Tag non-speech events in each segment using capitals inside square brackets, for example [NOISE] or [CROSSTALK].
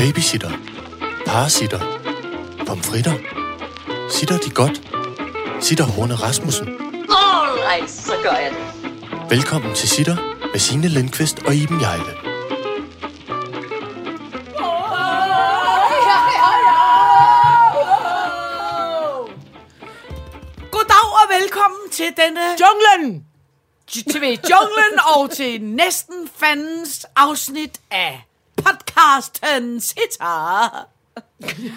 Babysitter. Parasitter. Pomfritter. Sitter de godt? Sitter Horne Rasmussen. Alright, så gør jeg det. Velkommen til Sitter med Signe Lindqvist og Iben Jejle. Goddag og velkommen til denne Junglen! TV Junglen og til næsten fandens afsnit af podcasten Sitar.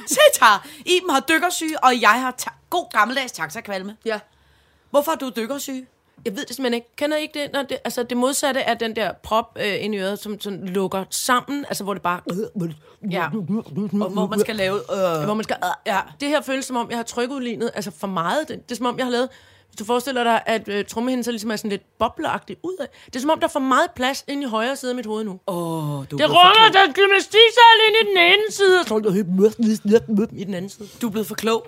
Sitar. Iben har dykkersyge, og jeg har ta- god gammeldags taxakvalme. Ja. Hvorfor er du dykkersyge? Jeg ved det simpelthen ikke. Kender I ikke det? Når det altså det modsatte er den der prop øh, ind i øret, som sådan lukker sammen, altså hvor det bare... Ja. Og hvor man skal lave... Øh. Hvor man skal, ja. Det her føles som om, jeg har trykudlignet, altså for meget. Det, det er som om, jeg har lavet... Hvis du forestiller dig, at øh, trommehinden så ligesom er sådan lidt bobleagtig ud af. Det er som om, der er for meget plads inde i højre side af mit hoved nu. Åh, oh, du, Det runger, der er gymnastiksal inde i den ene side. og Så mørkt, mørkt i den anden side. du er blevet for klog.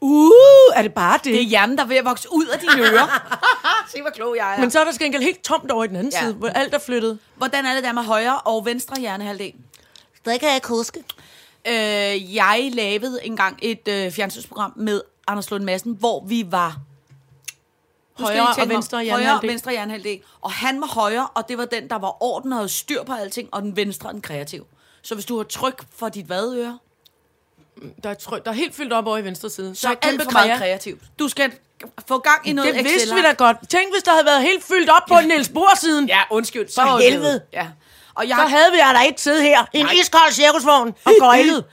Uh, er det bare det? Det er hjernen, der er ved at vokse ud af dine ører. [LAUGHS] Se, hvor klog jeg er. Men så er der skænkel helt tomt over i den anden Ja. side, hvor alt er flyttet. Hvordan er det der med højre og venstre hjernehalvdel? Det kan jeg ikke huske. Øh, jeg lavede engang et øh, fjernsynsprogram med Anders Lund Madsen, hvor vi var Højre og venstre Højre og venstre hjernehalvdel. Og han var højre, og det var den, der var orden og havde styr på alting, og den venstre den kreativ. Så hvis du har tryk for dit vadøre, Der er, tryk, der er helt fyldt op over i venstre side. så er alt for meget kreativt. Du skal få gang i noget Det vidste vi da godt. Tænk, hvis der havde været helt fyldt op på [LAUGHS] Niels Bohr-siden. Ja, undskyld. Så For helvede. Ja. Og jeg, Så havde vi da ikke siddet her i en iskold cirkusvogn og gøjlet.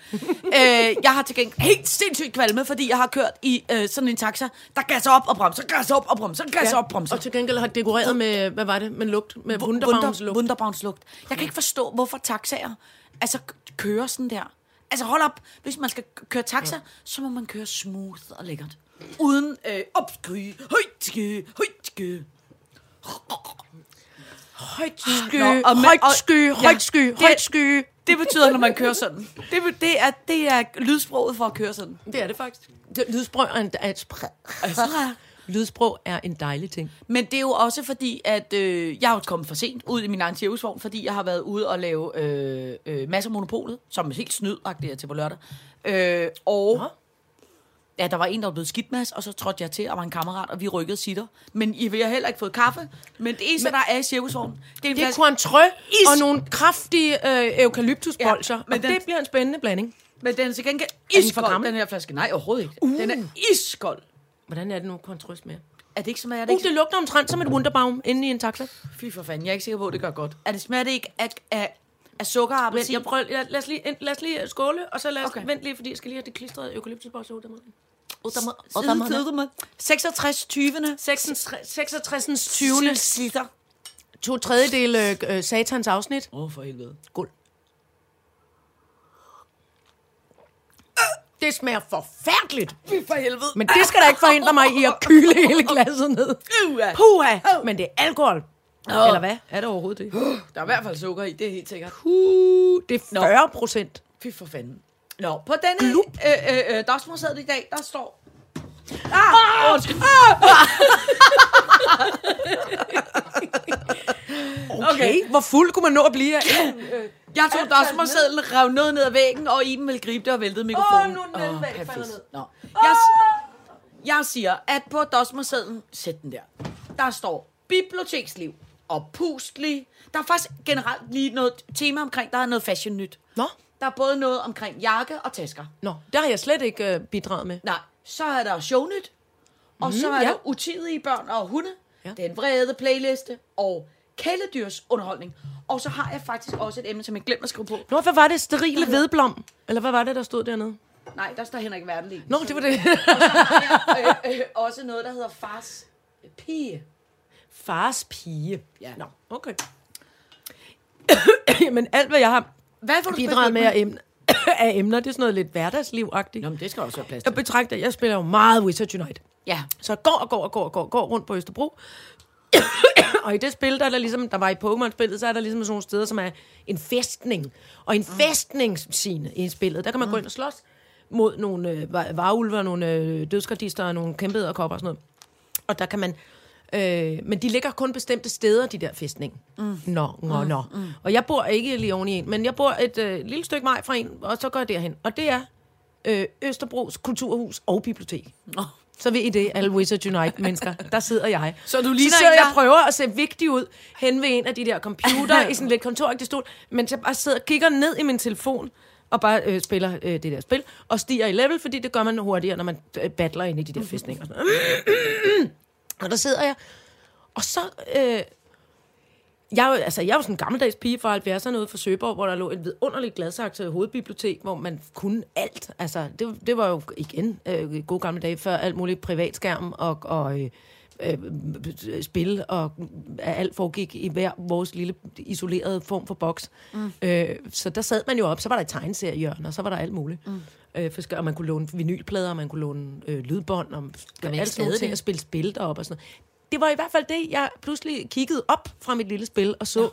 øh, jeg har til gengæld helt sindssygt kvalme, fordi jeg har kørt i øh, sådan en taxa, der gasser op og bremser, gasser op og bremser, gasser op og bremser. Og til gengæld har dekoreret med, hvad var det, med lugt, med wunderbaumslugt. Wunderbaumslugt. Jeg kan ikke forstå, hvorfor taxaer altså, kører sådan der. Altså hold op, hvis man skal køre taxa, så må man køre smooth og lækkert. Uden øh, opsky, højt sky, højt sky. Højt Nå, sky, og med- højt og- sky, ja, højt sky, det- højt sky. Det betyder, når man kører sådan. Det, det, er, det er lydsproget for at køre sådan. Det er det faktisk. Det, lydsprog er en, er et spr- Altså, Lydsprog er en dejlig ting. Men det er jo også fordi, at øh, jeg er kommet for sent ud i min egen cirkusvogn, fordi jeg har været ude og lave øh, øh, masser af monopolet, som er helt snydagtigt til på lørdag. Øh, og Nå. Ja, der var en, der var blevet skidt med os, og så trådte jeg til og var en kammerat, og vi rykkede sitter. Men I har heller ikke fået kaffe. Men det eneste, men, der er i cirkusvognen, det er en Det er Cointreau og nogle kraftige øh, eukalyptusbolcher. Ja, men og den- det bliver en spændende blanding. Men den er til gengæld den iskold, gammel? den her flaske. Nej, overhovedet ikke. Uh. Den er iskold. Hvordan er det nu, Cointreau smager? Er det ikke smager det Uh, ikke? det lugter omtrent som et wunderbaum inde i en taxa. Fy for fanden, jeg er ikke sikker på, at det gør godt. Er det smager det ikke af, af, af sukker og appelsin? jeg prøver, lad, lad, os lige, lad os lige skåle, og så lad os Okay. vente lige, fordi jeg skal lige have det klistrede eukalyptusbolcher ud af. Side- 66 20. 66. 20. Sitter. To tredjedel øh, øh, satans afsnit. Åh, oh, for helvede. Guld. Det smager forfærdeligt. Fy for helvede. Men det skal da ikke forhindre mig i at kyle hele glasset ned. Uha. Puha! Men det er alkohol. Eller hvad? Er det overhovedet det? [GASPS] Der er i hvert fald sukker i, det er helt sikkert. Uh, det er 40 procent. Fy for fanden. Nå, på denne øh, øh, øh, i dag, der står... Ah! ah! Undskyld. [LAUGHS] Okay. Hvor fuld kunne man nå at blive af? Jeg tog dagsmålsædlen, rev noget ned ad væggen, og Iben ville gribe det og væltede mikrofonen. Åh, nu er den væk, perfekt. falder ned. Nå. Jeg, jeg siger, at på dagsmålsædlen, sæt den der, der står biblioteksliv og pustlig. Der er faktisk generelt lige noget tema omkring, der er noget fashion nyt. Nå. Der er både noget omkring jakke og tasker. Nå, det har jeg slet ikke øh, bidraget med. Nej, så er der shownyt, og mm, så er ja. der utidige børn og hunde, ja. Den vrede playliste og kæledyrs underholdning. Og så har jeg faktisk også et emne, som jeg glemte at skrive på. Nå, hvad var det? Sterile vedblom? Eller hvad var det, der stod dernede? Nej, der står Henrik Verdenlig. Nå, det var det. har jeg øh, øh, også noget, der hedder fars pige. Fars pige. Ja. Nå, okay. [COUGHS] Men alt, hvad jeg har Hvad får du bidraget med af emner, [COUGHS] af emner, det er sådan noget lidt hverdagslivagtigt. Nå, men det skal også være plads Jeg betragter, jeg spiller jo meget Wizard Unite. Ja. Så jeg går og går og går og går, og går rundt på Østerbro. [COUGHS] og i det spil, der er der ligesom, der var i Pokémon-spillet, så er der ligesom sådan nogle steder, som er en fæstning. Og en fæstningsscene i spillet, der kan man gå ind og slås mod nogle øh, var- varulver, nogle øh, dødsgardister og nogle kæmpe kopper og sådan noget. Og der kan man Øh, men de ligger kun bestemte steder, de der fæstning. Mm. Nå, nå, nå. Mm. Og jeg bor ikke lige i en, men jeg bor et øh, lille stykke vej fra en, og så går jeg derhen. Og det er øh, Østerbros Kulturhus og Bibliotek. Nå. Så ved I det, alle Wizard Unite-mennesker. Der sidder jeg. Så du ligner så sidder en, jeg der- og prøver at se vigtig ud hen ved en af de der computer i sådan lidt kontoragtig stol, mens jeg bare sidder og kigger ned i min telefon og bare øh, spiller øh, det der spil, og stiger i level, fordi det gør man hurtigere, når man øh, battler ind i de der fæstninger. Og der sidder jeg, og så... Øh, jeg, er jo- altså, jeg er jo sådan en gammeldags pige fra 70'erne ude fra Søborg, hvor der lå et vidunderligt Gladsaxe hovedbibliotek, hvor man kunne alt. Altså, det, det var jo igen øh, gode gamle dage, før alt muligt privatskærm og, og øh, øh, spil, og øh, alt foregik i hver vores lille isolerede form for boks. Mm. Øh, så der sad man jo op, så var der et tegneseriehjørne, og så var der alt muligt. Mm. Øh, for, og man kunne låne vinylplader, og man kunne låne øh, lydbånd, og man alt sådan stadig ting, og spille spil deroppe og sådan noget. Det var i hvert fald det, jeg pludselig kiggede op fra mit lille spil og så, ja.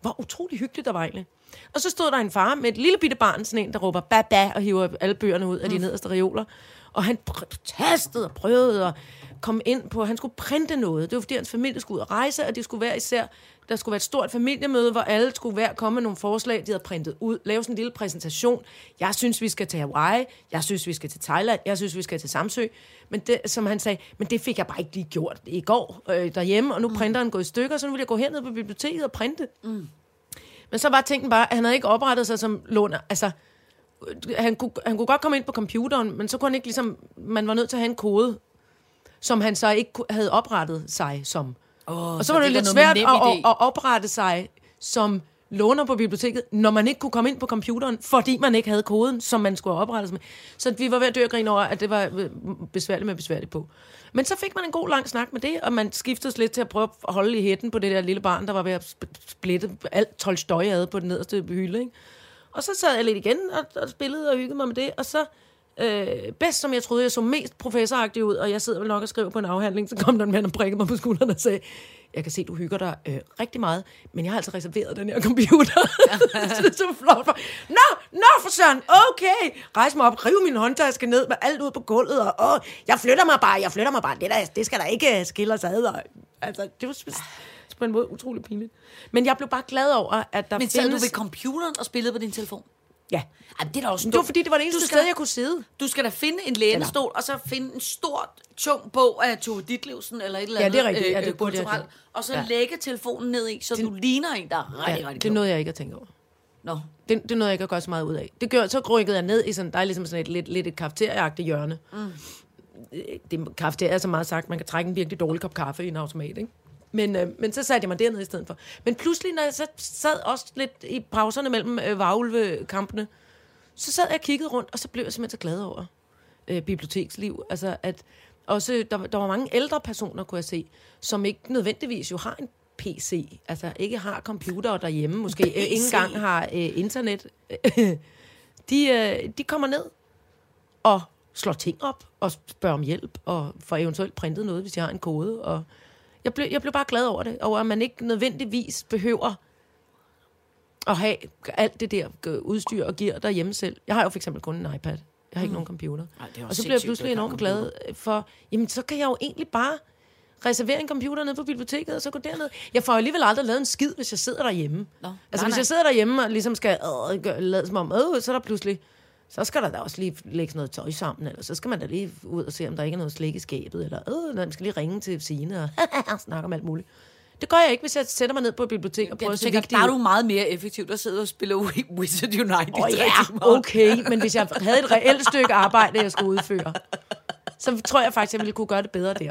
hvor utrolig hyggeligt der var egentlig. Og så stod der en far med et lille bitte barn, sådan en, der råber ba ba og hiver alle bøgerne ud af de nederste reoler. Og han tastede og prøvede at komme ind på, han skulle printe noget. Det var fordi, hans familie skulle ud og rejse, og det skulle være især, der skulle være et stort familiemøde, hvor alle skulle hver komme med nogle forslag, de havde printet ud, lave sådan en lille præsentation. Jeg synes, vi skal til Hawaii. Jeg synes, vi skal til Thailand. Jeg synes, vi skal til Samsø. Men det, som han sagde, men det fik jeg bare ikke lige gjort i går øh, derhjemme, og nu mm. printeren gået i stykker, så nu vil jeg gå herned på biblioteket og printe. Mm. Men så var tænken bare, at han havde ikke oprettet sig som låner. Altså, øh, han kunne, han kunne godt komme ind på computeren, men så kunne han ikke ligesom, man var nødt til at have en kode, som han så ikke havde oprettet sig som. Oh, Og så var det, lidt svært at, at, at oprette sig som låner på biblioteket, når man ikke kunne komme ind på computeren, fordi man ikke havde koden, som man skulle have oprettet sig med. Så vi var ved at dø og grine over, at det var øh, besværligt med besværligt på. Men så fik man en god lang snak med det, og man skiftede lidt til at prøve at holde i hætten på det der lille barn, der var ved at sp- splitte alt tolstøj ad på den nederste hylde. Ikke? Og så sad jeg lidt igen og, og spillede og hyggede mig med det, og så øh, bedst som jeg troede, jeg så mest professoragtig ud, og jeg sidder vel nok og skriver på en afhandling, så kom der en mand og prikkede mig på skulderen og sagde, jeg kan se, du hygger dig øh, rigtig meget, men jeg har altså reserveret den her computer. [LAUGHS] så det er så flot for. Nå, nå for søren, okay. Rejs mig op, riv min håndtaske ned med alt ud på gulvet, og åh, jeg flytter mig bare, jeg flytter mig bare. Det, der, det skal der ikke øh, skille os ad. Og, altså, det var på en måde utrolig pinligt. Men jeg blev bare glad over, at der Men sad du findes... ved computeren og spillede på din telefon? Ja. Jamen, det er da også Det var fordi, det var det eneste sted, jeg kunne sidde. Du skal da finde en lænestol, og så finde en stor, tung bog af Tove Ditlevsen, eller et eller Ja, andet det er rigtigt. Ja, det øh, burde jeg og så Ja. lægge telefonen ned i, så du ligner en, der er rigtig, Ja, rigtig det klog. nåede jeg ikke at tænke over. Nå. Det, det nåede jeg ikke at gøre så meget ud af. Det gør, så rykkede jeg ned i sådan, der er ligesom sådan et lidt, lidt et kafeterieagtigt hjørne. Mm. Det kafeteria er så meget sagt, man kan trække en virkelig dårlig kop kaffe i en automat, ikke? Men, øh, men så satte jeg mig dernede i stedet for. Men pludselig, når jeg så sad også lidt i pauserne mellem øh, varulve-kampene, så sad jeg og kiggede rundt, og så blev jeg simpelthen så glad over øh, biblioteksliv. Altså, at også, der, der var mange ældre personer, kunne jeg se, som ikke nødvendigvis jo har en PC, altså ikke har computer derhjemme, måske øh, ikke engang har øh, internet. [LAUGHS] de, øh, de kommer ned og slår ting op og spørger om hjælp og får eventuelt printet noget, hvis de har en kode. Og jeg, blev, jeg blev bare glad over det, over at man ikke nødvendigvis behøver at have alt det der øh, udstyr og gear derhjemme selv. Jeg har jo for eksempel kun en iPad. Jeg har ikke nogen computer. Ej, og så blev jeg pludselig enormt glad for, jamen så kan jeg jo egentlig bare reservere en computer nede på biblioteket, og så gå derned. Jeg får alligevel aldrig lavet en skid, hvis jeg sidder derhjemme. Nå, altså nej, hvis nej. jeg sidder derhjemme og ligesom skal øh, lade som om, øh, så er der pludselig, så skal der da også lige lægge noget tøj sammen, eller så skal man da lige ud og se, om der ikke er noget slik i skabet, eller øh, man skal lige ringe til Signe og [LAUGHS] snakke om alt muligt. Det gør jeg ikke, hvis jeg sætter mig ned på et bibliotek og Ja, prøver at se tænker, vigtig der er du meget mere effektiv, der sidder og spiller Wi- Wizard Unite i Åh oh, ja, timer. okay, men hvis jeg havde et reelt stykke arbejde, jeg skulle udføre, så tror jeg faktisk, jeg ville kunne gøre det bedre der.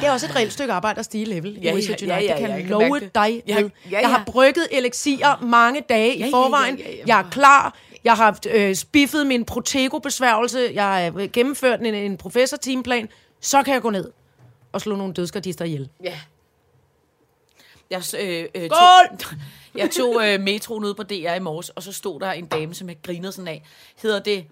Det er også et reelt stykke arbejde at stige level Ja, i Wizard ja, Unite. ja, ja, det kan jeg love dig Ja, ved. ja, Jeg har ja. brygget elixier mange dage Ja, ja, i forvejen. ja, ja, ja. Jeg er klar. Jeg har øh, spiffet min Protego-besværgelse. Jeg har øh, gennemført en, en professor-teamplan. Så kan jeg gå ned og slå nogle dødsgardister ihjel. Ja. Jeg, øh, øh, Skål! Tog, [LAUGHS] jeg tog øh, metroen ud på DR i morges, og så stod der en dame, som jeg grinede sådan af. Hedder det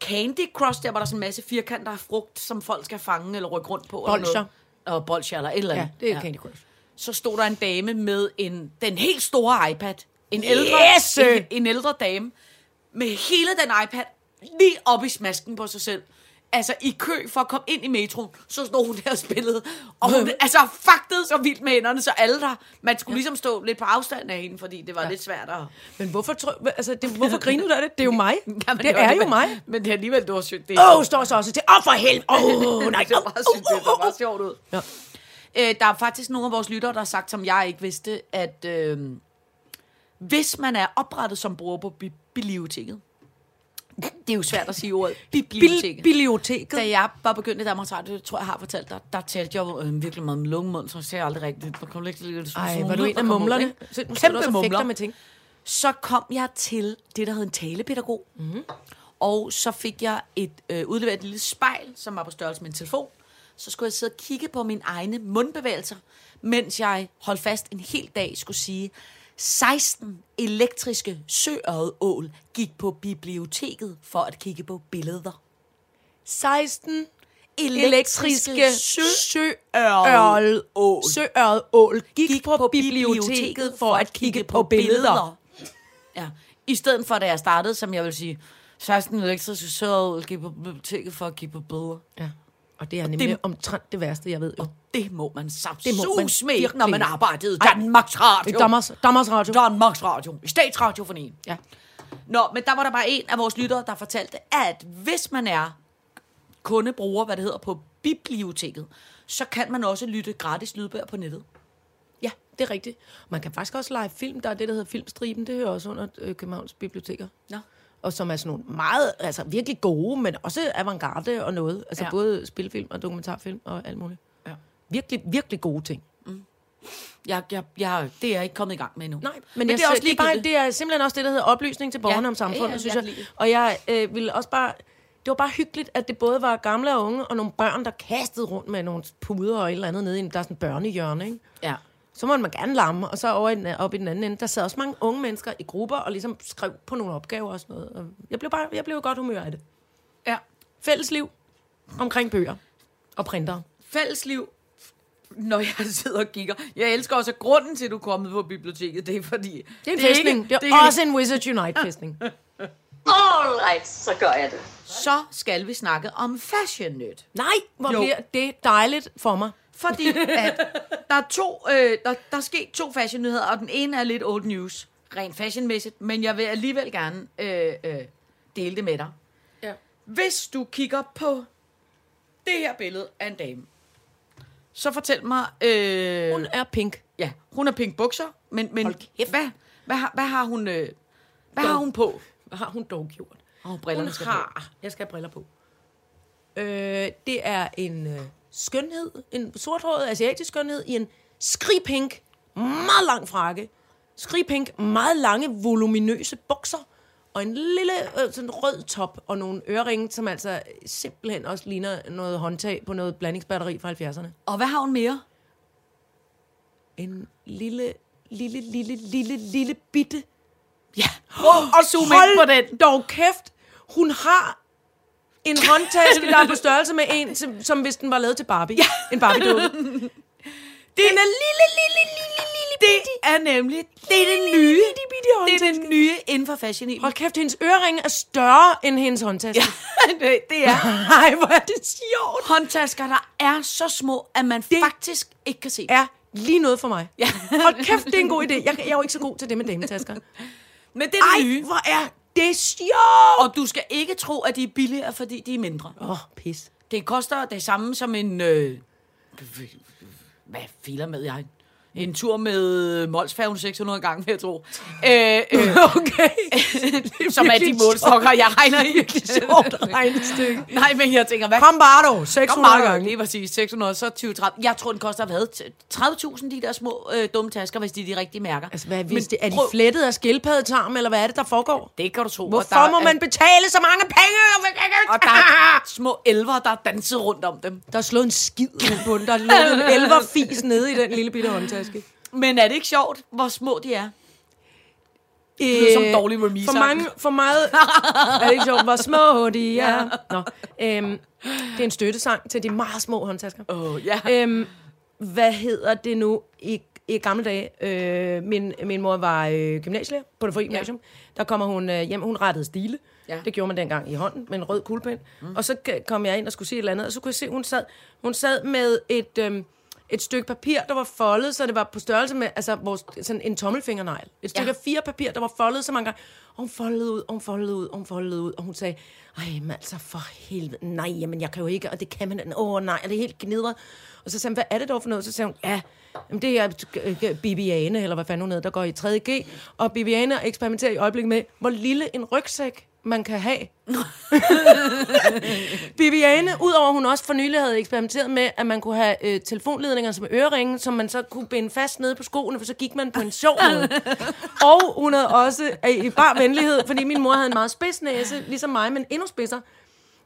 Candy Crush? Der var der sådan en masse firkanter af frugt, som folk skal fange eller rykke rundt på. eller Bolsjer. noget. Og bolsjer eller et eller Ja, andet. det er Candy Crush. Så stod der en dame med en, den helt store iPad. En ældre, Yes! en, en ældre dame med hele den iPad lige op i smasken på sig selv. altså i kø for at komme ind i metroen, så stod hun der og spillede. Og hun altså fagtede så vildt med hænderne, så alle der, man skulle ligesom stå lidt på afstand af hende, fordi det var ja. lidt svært at... Men hvorfor, tror, altså, det, hvorfor griner du af det? Det er jo mig. [LAUGHS] Kan man det gøre er jo men, mig. Men det er alligevel, det var sygt. Det Åh, oh, står så også til. Åh, oh, for helvede. Åh, oh, nej. [LAUGHS] det var bare sygt, det var bare sjovt ud. Ja. Øh, der er faktisk nogle af vores lyttere, der har sagt, som jeg ikke vidste, at øh, hvis man er oprettet som bruger på bi- biblioteket, det er jo svært at sige ordet, [LAUGHS] biblioteket. Biblioteket. Da jeg var begyndt i Danmarks Radio, det tror jeg, har fortalt dig, der talte jeg øh, virkelig meget med lungemund, så ser jeg aldrig rigtigt. Man kommer ikke til Ej, var du en af mumlerne? Så, Kæmpe mumler. med ting. Så kom jeg til det, der hed en talepædagog. Mhm. Mm-hmm. Og så fik jeg et øh, udleveret et lille spejl, som var på størrelse med en telefon. Så skulle jeg sidde og kigge på mine egne mundbevægelser, mens jeg holdt fast en hel dag skulle sige, 16 elektriske søøredål gik på biblioteket for at kigge på billeder. 16 Elektriske elektriske søørl søørl gik, gik på biblioteket for at kigge på billeder. Ja, i stedet for da jeg startede, som jeg vil sige, 16 elektriske søøredål gik på biblioteket for at kigge på billeder. Ja. Og det er nemlig det- omtrent det værste, jeg ved jo. Det må man Det må man samt med, når man arbejdede Ej, Danmarks Radio. Danmarks, Danmarks Radio. Danmarks Radio. I statsradiofonien. Ja. Nå, men der var der bare en af vores lyttere, der fortalte, at hvis man er kundebruger, hvad det hedder, på biblioteket, så kan man også lytte gratis lydbøger på nettet. Ja, det er rigtigt. Man kan faktisk også lege film. Der er det, der hedder Filmstriben. Det hører også under øh, Københavns Biblioteker. Nå. Og som er sådan nogle meget, altså virkelig gode, men også avantgarde og noget. Altså Ja. både spilfilm og dokumentarfilm og alt muligt. Ja. Virkelig, virkelig gode ting. Jeg, jeg, jeg, det er jeg ikke kommet i gang med endnu. Nej, men, men jeg det, er også er bare, det er simpelthen også det, der hedder oplysning til borgerne Ja. om samfundet, Ja, ja, synes jeg. Og jeg øh, ville også bare... Det var bare hyggeligt, at det både var gamle og unge, og nogle børn, der kastede rundt med nogle puder og et eller andet nede i der er sådan en børnehjørne, ikke? Ja. Så må man gerne lamme, og så over i den, op i den anden ende, der sad også mange unge mennesker i grupper, og ligesom skrev på nogle opgaver og sådan noget. Og jeg blev bare, jeg blev godt humør af det. ja. Fællesliv omkring bøger og printere. Fællesliv, når jeg sidder og kigger. Jeg elsker også, at grunden til, at du er kommet på biblioteket, det er fordi... Det er en fæstning. ikke- Det er, også en Wizards Unite-fæstning. All right, så gør jeg det. Så skal vi snakke om fashion nyt. Nej, hvor Jo. bliver det dejligt for mig. Fordi at der er to, øh, der, der er sket to fashion-nyheder, og den ene er lidt old news, rent fashionmæssigt, men jeg vil alligevel gerne øh, øh, dele det med dig. Ja. Hvis du kigger på det her billede af en dame, så fortæl mig... Øh, Hun er pink. ja, hun har pink bukser, men, men hvad, hvad, har, hvad har hun... Øh, hvad har Dog. hun på? Hvad har hun dog gjort? Oh, Hun skal på. har... Jeg skal have briller på. Øh, det er en øh, skønhed, en sorthåret asiatisk skønhed i en skrigpink, meget lang frakke, skrigpink, meget lange, voluminøse bukser, og en lille øh, sådan rød top og nogle øreringe, som altså simpelthen også ligner noget håndtag på noget blandingsbatteri fra 70'erne. Og hvad har hun mere? En lille, lille, lille, lille, lille bitte Ja, oh, og zoom ind på den. dog kæft. Hun har en håndtaske, der er på størrelse med en, som, som hvis den var lavet til Barbie. Ja. En Barbie-dukke. Det, Den er lille, lille, lille, lille, det er nemlig, det er det nye. Det er det nye inden for fashion. Hold kæft, hendes øreringe er større end hendes håndtaske. [LAUGHS] det, det er Nej, hvor er det sjovt. håndtasker, der er så små, at man det faktisk ikke kan se. Er lige noget for mig. Ja. Hold kæft, det er en god idé. Jeg, jeg er jo ikke så god til det med dametasker. [LAUGHS] Men det er Ej, nye. hvor er det sjovt. Og du skal ikke tro, at de er billigere, fordi de er mindre. Åh, oh, pis. Det koster det samme som en... Øh, hvad filer med jeg? En tur med Molsfærgen 600 gange, vil jeg tro. [LAUGHS] Øh, øh, Okay. [LAUGHS] som er de målstokker, jeg regner i. Sjovt [LAUGHS] regnestykke. Nej, men jeg tænker, hvad. Kom 600 bare, gange. lige præcis. 600, så 20 30. Jeg tror, den koster hvad? 30.000, de der små øh, dumme tasker, hvis de er de rigtige mærker. Altså, hvad, hvis Men det, er de flettet af skildpaddetarm, eller hvad er det, der foregår? Det kan du tro. Hvorfor der må er- man betale så mange penge? Og der er små elver, der er danset rundt om dem. Der er slået en skid på den. Der er en elverfis nede i den lille bitte håndtaske. Men er det ikke sjovt, hvor små de er? Det lyder som dårlig Remy For, mange, for meget... [LAUGHS] er det ikke sjovt, hvor små de er? Nå, øhm, det er en støttesang til de meget små håndtasker. Åh, oh, ja. Øhm, hvad hedder det nu? Ikke? i gamle dage. Øh, min, min mor var øh, gymnasielærer på det frie gymnasium. Der kommer hun øh, hjem, hun rettede stile. Ja. Ja. Det gjorde man dengang i hånden med en rød kuglepen. Mm. Og så kom jeg ind og skulle sige et eller andet, og så kunne jeg se, hun sad, hun sad med et, øhm, et stykke papir, der var foldet, så det var på størrelse med altså, vores, sådan en tommelfingernegl. Et stykke Ja. af fire papir, der var foldet så mange gange. Og hun foldede ud, og hun foldede ud, og hun foldede ud, og hun sagde, ej, men altså for helvede, nej, jamen jeg kan jo ikke, og det kan man, åh nej, er det helt gnidret? Og så sagde hun, hvad er det dog for noget? Så sagde hun, ja, jamen, det er øh, Bibiane, eller hvad fanden hun hedder, der går i 3.G, og Bibiane eksperimenterer i øjeblikket med, hvor lille en rygsæk man kan have. [LAUGHS] Bibiane, udover at hun også for nylig havde eksperimenteret med, at man kunne have øh, telefonledninger som øreringe, som man så kunne binde fast nede på skoene, for så gik man på en sjov måde. [LAUGHS] Og hun havde også, øh, i bare venlighed, fordi min mor havde en meget spids næse, ligesom mig, men endnu spidser.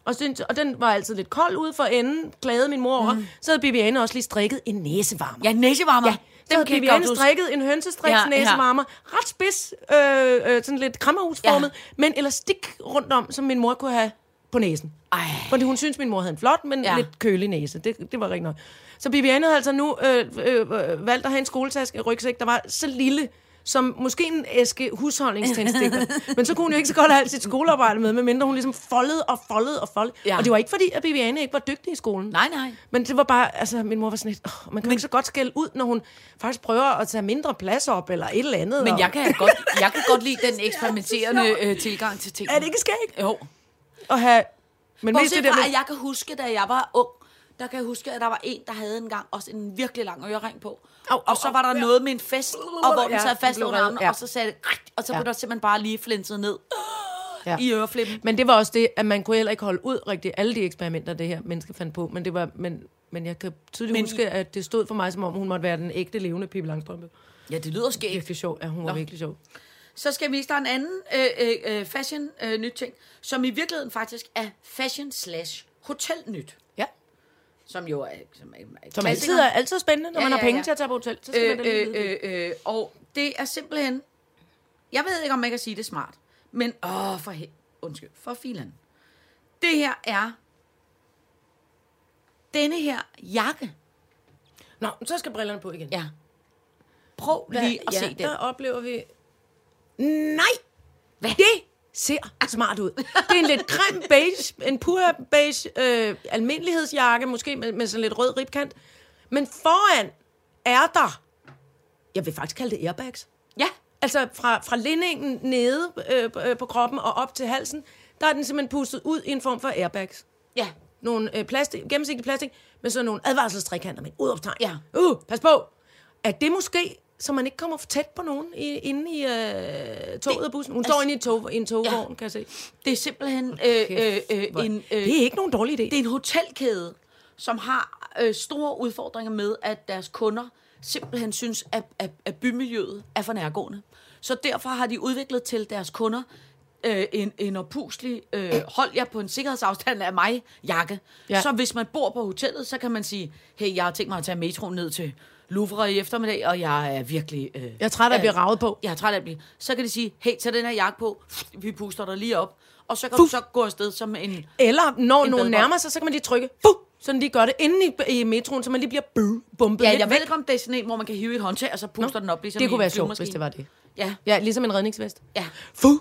Og, synes, og den var altid lidt kold ude for enden, klagede min mor over. Mm. Så havde Bibiane også lige strikket en næsevarmer. Ja, næsevarmer. Ja, så havde Bibiane strikket en hønsestriks Ja, næsevarmer. Ret spids, øh, øh, sådan lidt krammerhusformet, ja. med en elastik rundt om, som min mor kunne have på næsen. Ej. Fordi hun synes min mor havde en flot, men Ja. lidt kølig næse. Det, det var rigtig nok. Så Bibiane havde altså nu øh, øh, valgt at have en skoletaske, en rygsæk, der var så lille, som måske en æske husholdningstændstikler. [LAUGHS] men så kunne hun jo ikke så godt have alt sit skolearbejde med, medmindre hun ligesom foldede og foldede og foldede. Ja. Og det var ikke fordi, at Bibiane ikke var dygtig i skolen. Nej, nej. Men det var bare, altså min mor var sådan lidt, oh, man kan jo ikke så godt skælde ud, når hun faktisk prøver at tage mindre plads op, eller et eller andet. Men og, jeg kan godt, jeg kan godt lide den eksperimenterende [LAUGHS] øh, tilgang til ting. Er det ikke skægt? Jo. At have... Men mest Bortset det der med, at jeg kan huske, da jeg var ung, der kan jeg huske, at der var en, der havde engang også en virkelig lang ørering på. Au, og så var der noget med en fest, og hvor den sad fast under armen, ja. og så sagde det, og så Ja. blev der simpelthen bare lige flinset ned Ja. i øreflippen. Men det var også det, at man kunne heller ikke holde ud rigtig alle de eksperimenter, det her menneske fandt på. Men, det var, men, men jeg kan tydeligt men, huske, at det stod for mig, som om hun måtte være den ægte levende Pippi Langstrømpe. Ja, det lyder skægt. Virkelig sjov. Ja, hun var Nå. virkelig sjov. Så skal vi vise dig en anden øh, øh, øh, fashion øh, nyt ting, som i virkeligheden faktisk er fashion slash hotel nyt. Ja. Som jo er, som er, er Som altid er altid spændende, når Ja, man har ja, penge ja. til at tage på hotel. Så skal man øh, vide det. øh, øh, og det er simpelthen... Jeg ved ikke, om jeg kan sige det smart. Men, åh, for he- Undskyld, for filen. Det her er... Denne her jakke. Nå, så skal brillerne på igen. Ja. Prøv lige at ja, se den. der oplever vi... Nej! Hvad? Det ser smart ud. Det er en lidt creme beige, en pur beige øh, almindelighedsjakke, måske med, med sådan lidt rød ribkant. Men foran er der, jeg vil faktisk kalde det airbags. Ja. Altså fra, fra lindingen nede øh, øh, på kroppen og op til halsen, der er den simpelthen pustet ud i en form for airbags. Ja. Nogle øh, plastik, gennemsigtige plastik, med sådan nogle advarselstrikanter med et udopstegn. Ja. Uh, pas på. Er det måske, så man ikke kommer for tæt på nogen i, inde i øh, toget og bussen? Hun står altså- inde i, tog, i en togvogn, Ja. kan jeg se. Det er simpelthen øh, øh, øh, en... Øh, det er ikke nogen dårlig idé. Det er en hotelkæde, som har øh, store udfordringer med, at deres kunder simpelthen synes, at, at, at bymiljøet er for nærgående. Så derfor har de udviklet til deres kunder øh, en, en opuslig, øh, hold jer på en sikkerhedsafstand af mig, jakke. Ja. Ja. Så hvis man bor på hotellet, så kan man sige, hey, jeg har tænkt mig at tage metroen ned til Louvre i eftermiddag, og jeg er virkelig... Øh, Jeg er træt af at blive ravet på. Jeg er træt af at blive... Så kan de sige, hey, tag den her jakke på, vi puster dig lige op, og så kan Fuh. du så gå afsted som en... Eller når En nogen nærmer sig, så kan man lige trykke, fuh, sådan lige gør det inde i, i metroen, så man lige bliver buh, bumpet Ja, lidt jeg ved ikke, om det er sådan en, hvor man kan hive et håndtag, og så puster den op, ligesom Det kunne være sjovt, hvis det var det. Ja, Ja, ligesom en redningsvest. ja. Fuh!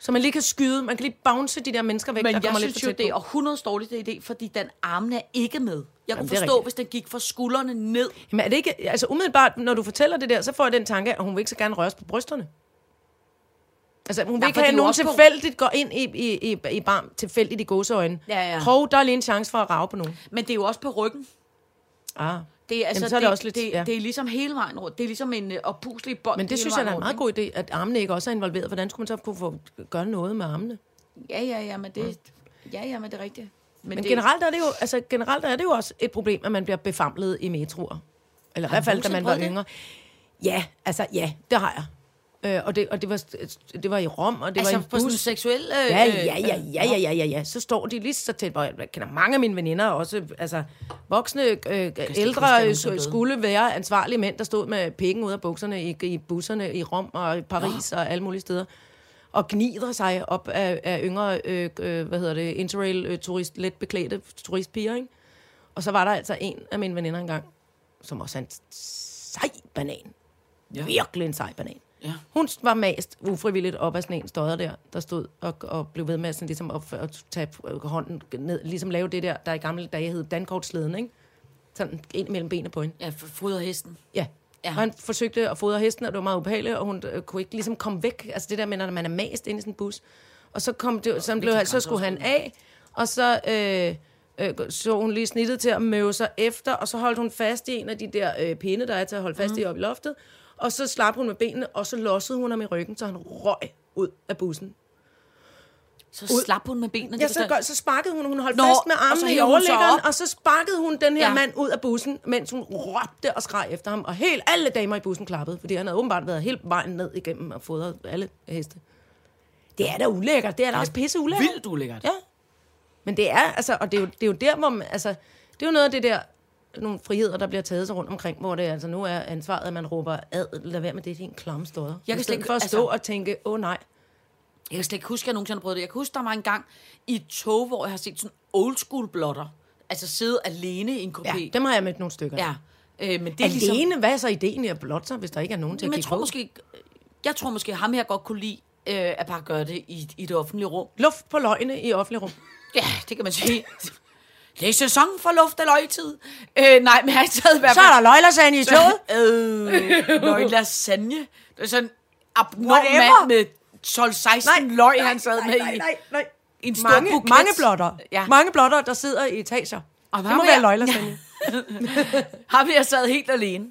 Så man lige kan skyde, man kan lige bounce de der mennesker væk, Men der jeg kommer synes lidt jo, det er århundredes dårligt idé, fordi den armen er ikke med. Jeg kunne det er forstå, rigtigt. hvis den gik fra skuldrene ned. Jamen er det ikke, altså umiddelbart, når du fortæller det der, så får jeg den tanke, at hun vil ikke så gerne røres på brysterne. Altså, hun vil Nej, ikke have, nogen også på- tilfældigt går ind i, i, i, i barm, tilfældigt i gåseøjne. Ja, ja. Hov, der er lige en chance for at rave på nogen. Men det er jo også på ryggen. Ah. Det er, altså, Jamen, så er det også lidt- det, ja. det er ligesom hele vejen rundt. Det er ligesom en uh, oppuslig bånd. Men det synes jeg er en meget god idé, at armene ikke også er involveret. Hvordan skulle man så kunne få gøre noget med armene? Ja, ja, ja, men det, ja, ja, men det er rigtigt. Men det, generelt er det jo, altså, generelt er det jo også et problem, at man bliver befamlet i metroer. Eller i hvert fald, da man var det? yngre. Ja, altså, ja, det har jeg. Øh, og, det, og det, var, det var i Rom, og det altså var i en bus. seksuel... Øh, Ja, øh, ja, ja, ja, ja, ja, ja, ja. Så står de lige så tæt, hvor jeg kender mange af mine veninder også, altså voksne, øh, ældre øh, skulle være ansvarlige mænd, der stod med pikken ud af bukserne i, i busserne i Rom og i Paris og alle mulige steder. Og gnider sig op af, af yngre, øh, øh, hvad hedder det, interrail øh, turist, let beklædte turistpiger, ikke? Og så var der altså en af mine veninder engang, som også er en sej banan. Ja. Virkelig en sej banan. Ja. Hun var mast ufrivilligt op ad sådan en stodder der, der stod og, og blev ved med sådan ligesom at, at tage hånden ned, ligesom lave det der, der i gamle dage hed dankortsleden, ikke? Sådan ind mellem benene på hende. Ja, fodre hesten. Ja. Ja. Og han forsøgte at fodre hesten, og det var meget ubehageligt, og hun øh, kunne ikke ligesom komme væk. Altså det der med, når man er mast ind i sådan en bus. Og så, kom det, så, blev, så skulle han af, og så øh, øh, så hun lige snittet til at møve sig efter, og så holdt hun fast i en af de der øh, pinde, der er til at holde fast mm. i oppe i loftet. Og så slap hun med benene, og så lossede hun ham i ryggen, så han røg ud af bussen. Så Ud. slap hun med benene. Ja, det så, gør, så sparkede hun, hun holdt Nå, fast med armene i overlæggeren, og så sparkede hun den her Ja. mand ud af bussen, mens hun råbte og skreg efter ham. Og helt alle damer i bussen klappede, fordi han havde åbenbart været helt vejen ned igennem og fodret alle heste. Det er da ulækkert. Det er da også pisse ulækkert. Vildt ulækkert. Ja. Men det er, altså, og det er, jo, det er jo der, hvor man, altså, det er jo noget af det der, nogle friheder, der bliver taget sig rundt omkring, hvor det altså nu er ansvaret, at man råber, ad, lad være med det, din klamme stodder. Jeg kan slet ikke- for at stå altså- og tænke, åh oh, nej, Jeg kan slet ikke huske, at jeg nogensinde har prøvet det. Jeg kan huske, der var en gang i et tog, hvor jeg har set sådan old school blotter. Altså sidde alene i en kopé. ja, dem har jeg mødt nogle stykker. ja. Øh, men det er Alene, ligesom... hvad er så ideen i at blotte sig, hvis der ikke er nogen til at Men jeg kigge tror på? måske, jeg tror måske, ham her godt kunne lide øh, at bare gøre det i, i det offentlige rum. Luft på løgne i offentlig rum. Ja, det kan man sige. [LAUGHS] Det er sæson for luft og løgtid. Øh, nej, men jeg har taget i hvert Så fald... er der løglasagne i toget. Øh, løg lasagne. Det er sådan en abnorm mand med 12-16 løg, han sad med nej, i. nej, nej. en stor mange, buket. mange blotter. Ja. Ja. Mange blotter, der sidder i etager. Og det må her- være løglasagne. [LAUGHS] Ham her sad helt alene.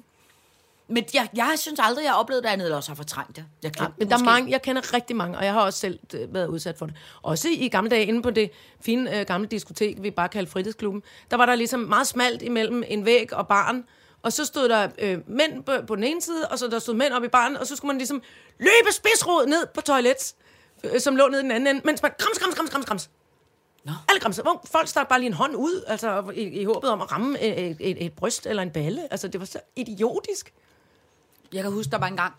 Men jeg, jeg synes aldrig, jeg har oplevet det andet, eller også har fortrængt det. Jeg Ja, men der er mange, jeg kender rigtig mange, og jeg har også selv øh, været udsat for det. Også i gamle dage, inde på det fine øh, gamle diskotek, vi bare kaldte fritidsklubben, der var der ligesom meget smalt imellem en væg og barn, og så stod der øh, mænd på, på den ene side, og så der stod mænd op i baren, og så skulle man ligesom løbe spidsrod ned på toilet, øh, som lå nede i den anden ende, mens man grams, grams, grams, grams, grams. Nå. Alle gramser. Hvor folk stak bare lige en hånd ud, altså i, i håbet om at ramme øh, et, et, et bryst eller en balle. Altså, det var så idiotisk. Jeg kan huske, der var en gang,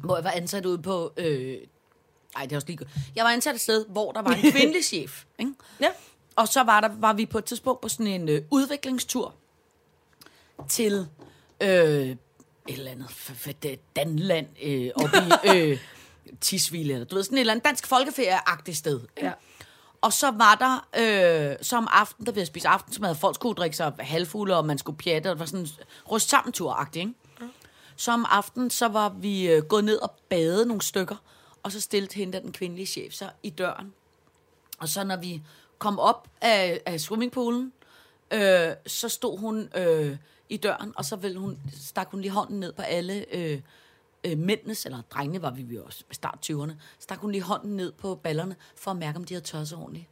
hvor jeg var ansat ude på... Øh, ej, det er også lige. Jeg var ansat et sted, hvor der var en [LAUGHS] kvindelig chef. Ikke? Ja. Og så var, der, var vi på et tidspunkt på sådan en øh, udviklingstur til øh, et eller andet f- f- Danland øh, oppe i [LAUGHS] øh, Tisvilde, eller du ved, sådan et eller andet dansk folkeferie-agtigt sted. ikke? Ja. Og så var der, øh, så om aftenen, der ville jeg spise aftensmad, folk skulle drikke sig halvfulde, og man skulle pjatte, og det var sådan en rust sammen tur ikke? Så om aftenen, så var vi øh, gået ned og bade nogle stykker, og så stillede hende, den kvindelige chef, sig i døren. Og så når vi kom op af, af swimmingpoolen, øh, så stod hun øh, i døren, og så ville hun, stak hun lige hånden ned på alle øh, øh, mændenes, eller drengene var vi jo også, start 20'erne, stak hun lige hånden ned på ballerne, for at mærke, om de havde tørret sig ordentligt.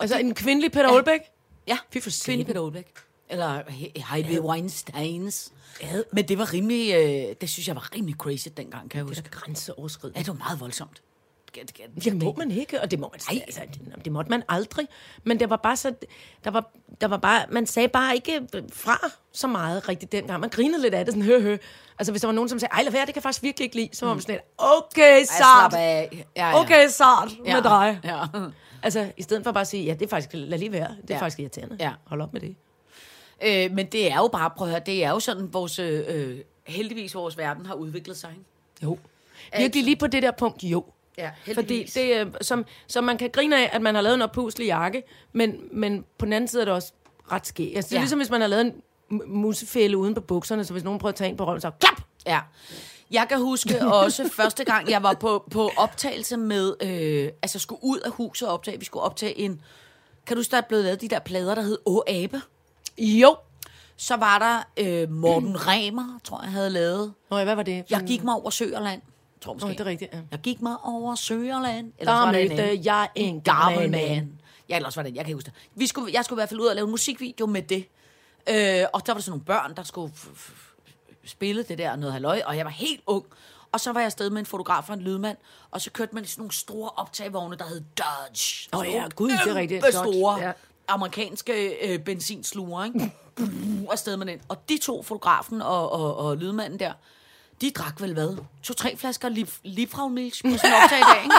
Altså, en kvindelig Peter Olbæk. Ja, Fy for kvinde satan. Peter Olbæk. Eller He- Heidi Weinsteins. Men det var rimelig, øh, det synes jeg var rimelig crazy dengang, kan jeg Det huske. er da grænseoverskridende. Ja, det var meget voldsomt. Det, det, det, Det må man ikke, og det må man Ej. altså, det, det måtte man aldrig. Men det var bare så, der var, der var bare, man sagde bare ikke fra så meget rigtigt dengang. Man grinede lidt af det, sådan hø, hø. Altså hvis der var nogen, som sagde, ej lad være, det kan jeg faktisk virkelig ikke lide, så var man sådan lidt, okay, sart. Ja, ja. okay, sart ja. med dig. Ja. Altså, i stedet for bare at sige, ja, det er faktisk, lad lige være, det er Ja. faktisk irriterende. Ja. Hold op med det. Øh, men det er jo bare, prøv at høre, det er jo sådan, vores, øh, heldigvis vores verden har udviklet sig. Ikke? Jo. Virkelig lige på det der punkt, jo. Ja, Fordi heldigvis. det, er, som, som man kan grine af, at man har lavet en oppuslig jakke, men, men på den anden side er det også ret ske. Altså, det er Ja. ligesom, hvis man har lavet en mu- musefælde uden på bukserne, så hvis nogen prøver at tage en på røven, så klap! Ja. Jeg kan huske [LAUGHS] også første gang, jeg var på, på optagelse med, øh, altså skulle ud af huset og optage, vi skulle optage en, kan du huske, der er blevet lavet de der plader, der hed Å Abe? Jo. Så var der øh, Morten [CLEARS THROAT] Remer, tror jeg, havde lavet. Nå, hvad var det? Jeg gik mig over Søerland. Tror måske. Nå, det er rigtigt, ja. Jeg gik mig over Søerland. Der var det en mødte anden. jeg en gammel mand. Ja, ellers var det, jeg kan huske det. Vi skulle, jeg skulle i hvert fald ud og lave en musikvideo med det. Øh, og der var der sådan nogle børn, der skulle spille det der noget halløj, og jeg var helt ung. Og så var jeg afsted med en fotograf og en lydmand, og så kørte man i sådan nogle store optagevogne, der hed Dodge. Åh Sådan ja, gud, det er rigtigt. kæmpe Dodge, store ja. Amerikanske øh, benzinsluger, ikke? afsted med den. Og de to, fotografen og, og, og lydmanden der, de drak vel hvad? To-tre flasker Livravnilch på sådan optag i dag, ikke?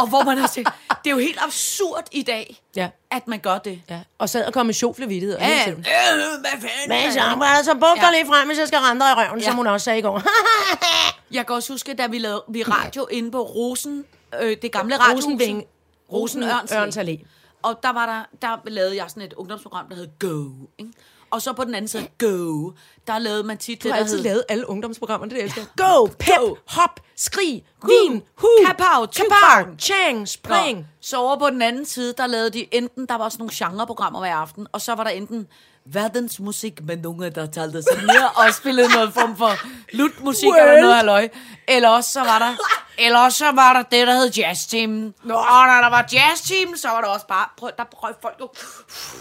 og hvor man har set, det er jo helt absurd i dag, Ja. at man gør det. Ja. Og sad og kom med sjoflevittigheder. Ja. Øh, hvad fanden? Men så, altså, buk dig Ja. lige frem, hvis jeg skal rende i røven, ja. Som hun også sagde i går. [LAUGHS] Jeg kan også huske, da vi lavede vi radio inde på Rosen, øh, det gamle radiohus. Rosenving. Rosen Ørns Allé. Og der var der, der lavede jeg sådan et ungdomsprogram, der hed Go. Ikke? Og så på den anden side, Go, der lavede man tit Du det, har der altid hed... lavet alle ungdomsprogrammerne, det elsker jeg. Go, pep, Go. hop, skrig, vin, hu, kapow, kapow, chang, spring. Nå, så over på den anden side, der lavede de enten, der var sådan nogle genreprogrammer hver aften, og så var der enten verdensmusik med nogle, der talte sig ned og spillede noget form for lutmusik well. eller noget halløj. Eller også så var der, eller også så var der det, der hed Jazz Team. Nå. Og når der var Jazz Team, så var der også bare, prøv, der prøv folk jo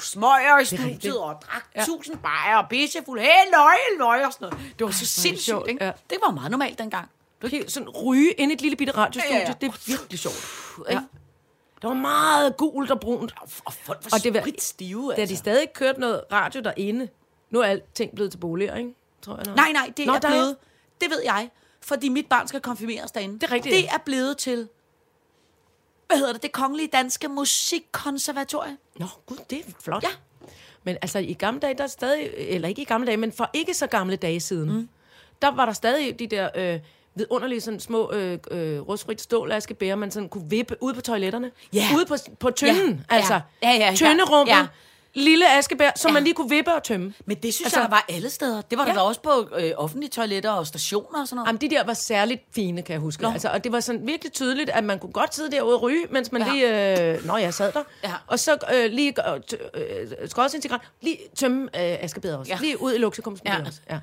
smøger i studiet og drak ja. tusind bajer og pissefuld. Hey, løg, løg og sådan noget. Det var så sindssygt, sjovt, ikke? ja. Det var meget normalt dengang. Helt sådan ryge ind i et lille bitte radiostudie, ja, ja. det er virkelig sjovt. Ja. Det var meget gult og brunt. Og folk var Og det var- spritstive, Da de stadig kørte noget radio derinde, nu er alting blevet til boliger, ikke? Tror jeg nok. Nej, nej, det Nå, er der er- blevet... Det ved jeg, fordi mit barn skal konfirmeres derinde. Det er rigtigt, Det er blevet til... Hvad hedder det? Det kongelige danske musikkonservatorium. Nå, gud, det er flot. Ja. Men altså, i gamle dage, der er stadig, eller ikke i gamle dage, men for ikke så gamle dage siden, mm. der var der stadig de der øh, vidunderlige sådan små øh, øh, rustfrit stålaskebærer, man sådan kunne vippe ude på toiletterne. Ja. Ude på, på tynden, Ja. altså. Ja, ja, ja. Tynderummet. Ja. Lille askebær, som Ja. man lige kunne vippe og tømme. Men det synes Altså- jeg, der var alle steder. Det var der Ja. ja. også på øh, offentlige toiletter og stationer og sådan noget. Jamen, de der var særligt fine, kan jeg huske. Nå. Altså, og det var sådan virkelig tydeligt, at man kunne godt sidde derude og ryge, mens man ja. Lige... Øh, nå, jeg sad der. Ja. Og så øh, lige øh, øh, cigaret, lige tømme øh, askebæret også. Ja. Lige ud i luksuskomsten Ja. også. Ja.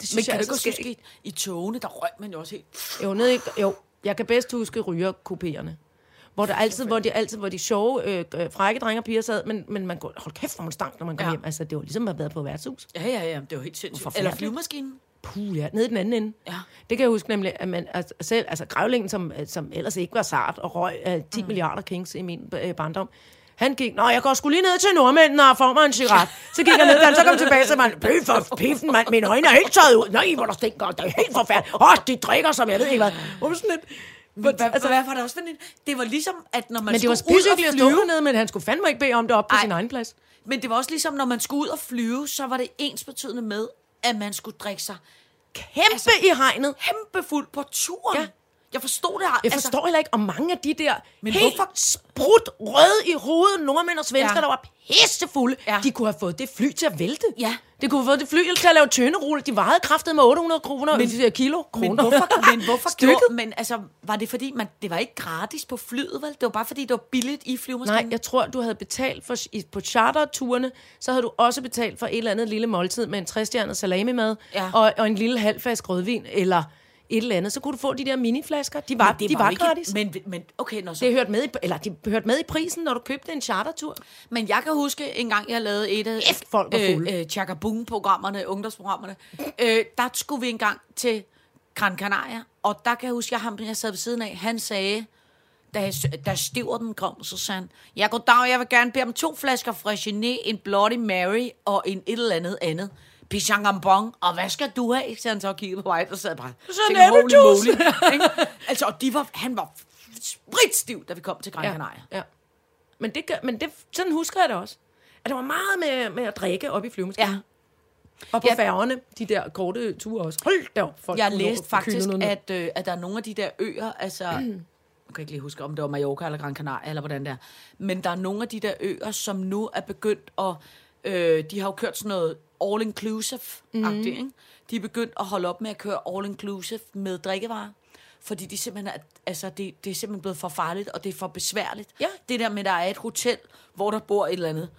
Det Men synes kan jeg du ikke også huske, i, togene, der røg man jo også helt... Jo, nede i, jo, jeg kan bedst huske rygerkopéerne. Hvor, der altid, hvor, de, altid, hvor de sjove, øh, øh, frække drenge og piger sad, men, men man kunne, hold kæft, hvor man stank, når man kom ja. Hjem. Altså, det var ligesom at have været på værtshus. Ja, ja, ja, det var helt sindssygt. Eller flyvemaskinen. Puh, ja, nede i den anden ende. Ja. Det kan jeg huske nemlig, at man altså, selv, altså grævlingen, som, som ellers ikke var sart og røg uh, 10 mm. milliarder kings i min uh, barndom, han gik, nå, jeg går skulle lige ned til nordmændene og får mig en cigaret. Så gik jeg ned, han så kom tilbage, så man, bøf for piffen, mand, mine øjne er helt tøjet ud. Nej, hvor der stinker, det er helt forfærdeligt. Åh, de drikker, som jeg ved ikke hvad. Hvor sådan lidt, hvad, altså, hvad var det også for en... Det var ligesom, at når man men det var og spidshyggeligt at stå flyve... hernede, men han skulle fandme ikke bede om det op på Ej. sin egen plads. Men det var også ligesom, når man skulle ud og flyve, så var det ens betydende med, at man skulle drikke sig Kæmpe altså, i hegnet. kæmpe fuld på turen. Ja. Jeg forstod det. Jeg forstår heller ikke, om mange af de der Men helt hvorfor- sprut røde i hovedet nordmænd og svensker, ja. Der var pissefulde, ja. De kunne have fået det fly til at vælte. Ja. De kunne have fået det fly til at lave tønderulle. De vejede kraftet med 800 kroner, men, Men- kilo kroner. Men hvorfor, men [LAUGHS] hvorfor gjorde, men altså, var det fordi, man, det var ikke gratis på flyet, vel? Det var bare fordi, det var billigt i flyvemaskinen? Nej, jeg tror, du havde betalt for, på charterturene, så havde du også betalt for et eller andet lille måltid med en træstjernet salami med, Ja. og, og en lille halv flaske rødvin, eller et eller andet. Så kunne du få de der miniflasker. De var, det de var, jo ikke, gratis. Men, men okay, når så, Det hørte med, i, eller de hørte med i prisen, når du købte en chartertur. Men jeg kan huske, en gang jeg lavede et af Kæft, folk var fulde. øh, øh, Chakabung-programmerne, ungdomsprogrammerne. øh, der skulle vi en gang til Gran Canaria, og der kan jeg huske, at ham, jeg sad ved siden af, han sagde, da, jeg, da stiver den kom, så sagde han, ja, goddag, jeg vil gerne bede om to flasker Freixenet, en Bloody Mary og en et eller andet andet. Pichangambong, og hvad skal du have? Så han så kiggede på mig, der sad bare. Så altså, og de var, han var spritstiv, da vi kom til Gran Canaria. Ja. Men, det, gør- men det, sådan husker jeg det også. At der var meget med, med at drikke op i flyvemaskinen. Ja. Og på Ja. færgerne, de der korte ture også. Hold da op, folk Jeg læste faktisk, at, øh, at der er nogle af de der øer, altså... [CLEARS THROAT] Jeg kan ikke lige huske, om det var Mallorca eller Gran Canaria, eller hvordan det er. Men der er nogle af de der øer, som nu er begyndt at... Øh, de har jo kørt sådan noget all-inclusive-agtigt, Mhm. ikke? De er begyndt at holde op med at køre all-inclusive med drikkevarer. Fordi de simpelthen er, altså det, det er simpelthen blevet for farligt, og det er for besværligt. Ja. Det der med, at der er et hotel, hvor der bor et eller andet,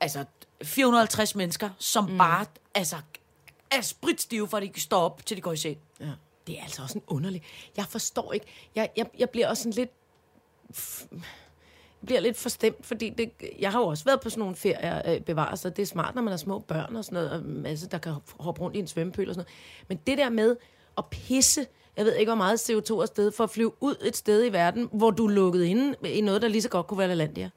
altså 450 mennesker, som mm. bare altså, er spritstive, for at de kan stå op, til de går i seng. Ja. Det er altså også en underlig... Jeg forstår ikke... Jeg, jeg, jeg bliver også sådan lidt... f- bliver lidt forstemt, fordi det, jeg har jo også været på sådan nogle ferier øh, bevaret, så det er smart, når man har små børn og sådan noget, og masse, der kan hoppe rundt i en svømmepøl og sådan noget. Men det der med at pisse, jeg ved ikke, hvor meget CO2 er sted for at flyve ud et sted i verden, hvor du er lukket inde i noget, der lige så godt kunne være LaLandia.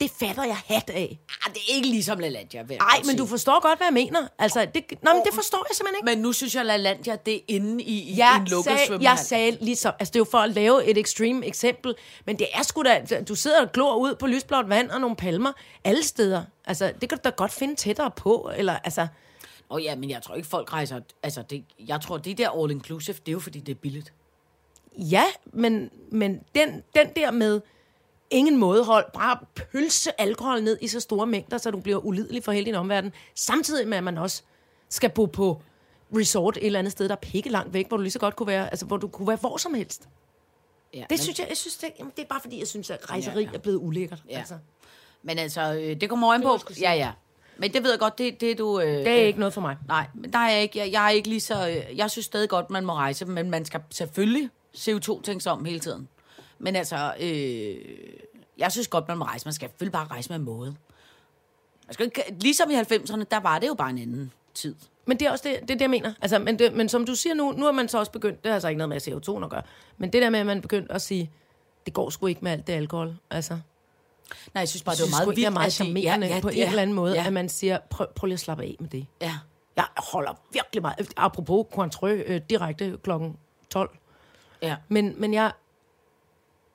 Det fatter jeg hat af. Ah, det er ikke ligesom LaLandia, Nej, men du sige. forstår godt, hvad jeg mener. Altså, det, nå, men det forstår jeg simpelthen ikke. Men nu synes jeg, LaLandia, det er inde i, i jeg en lukket svømmehal. jeg sagde ligesom, altså det er jo for at lave et extreme eksempel, men det er sgu da, du sidder og glor ud på lysblåt vand og nogle palmer alle steder. Altså, det kan du da godt finde tættere på, eller altså, Åh ja, men jeg tror ikke, folk rejser... Altså, det, jeg tror, det der all-inclusive, det er jo, fordi det er billigt. ja, men, men den, den der med ingen mådehold, bare pølse alkohol ned i så store mængder, så du bliver ulidelig for hele din omverden, samtidig med, at man også skal bo på resort et eller andet sted, der er pikke langt væk, hvor du lige så godt kunne være, altså hvor du kunne være hvor som helst. Ja, Det men, synes jeg, jeg synes, det, jamen, det er bare fordi, jeg synes, at rejseri Ja, ja. er blevet ulækkert. Ja. Altså. Men altså, øh, det kommer øjen på. Ja, ja. Men det ved jeg godt, det, det er du... Øh, Det er ikke noget for mig. Nej, men der er jeg ikke, jeg, jeg er ikke lige så... Øh, jeg synes stadig godt, man må rejse, men man skal selvfølgelig CO2 tænke sig om hele tiden. Men altså, øh, jeg synes godt, man må rejse. Man skal selvfølgelig bare rejse med måde. Man skal ikke, ligesom i 90'erne, der var det jo bare en anden tid. Men det er også det, det, er det jeg mener. Altså, men, det, men som du siger nu, nu er man så også begyndt, det har altså ikke noget med CO2 at gøre, men det der med, at man er begyndt at sige, det går sgu ikke med alt det alkohol. Altså, Nej, jeg synes bare, jeg det var synes meget ikke, det er vildt. meget charmerende ja, ja, på en er- eller anden måde, Ja, at man siger, prøv, prøv lige at slappe af med det. ja. Jeg holder virkelig meget, apropos Cointreau, øh, direkte klokken 12. ja. Men, men jeg,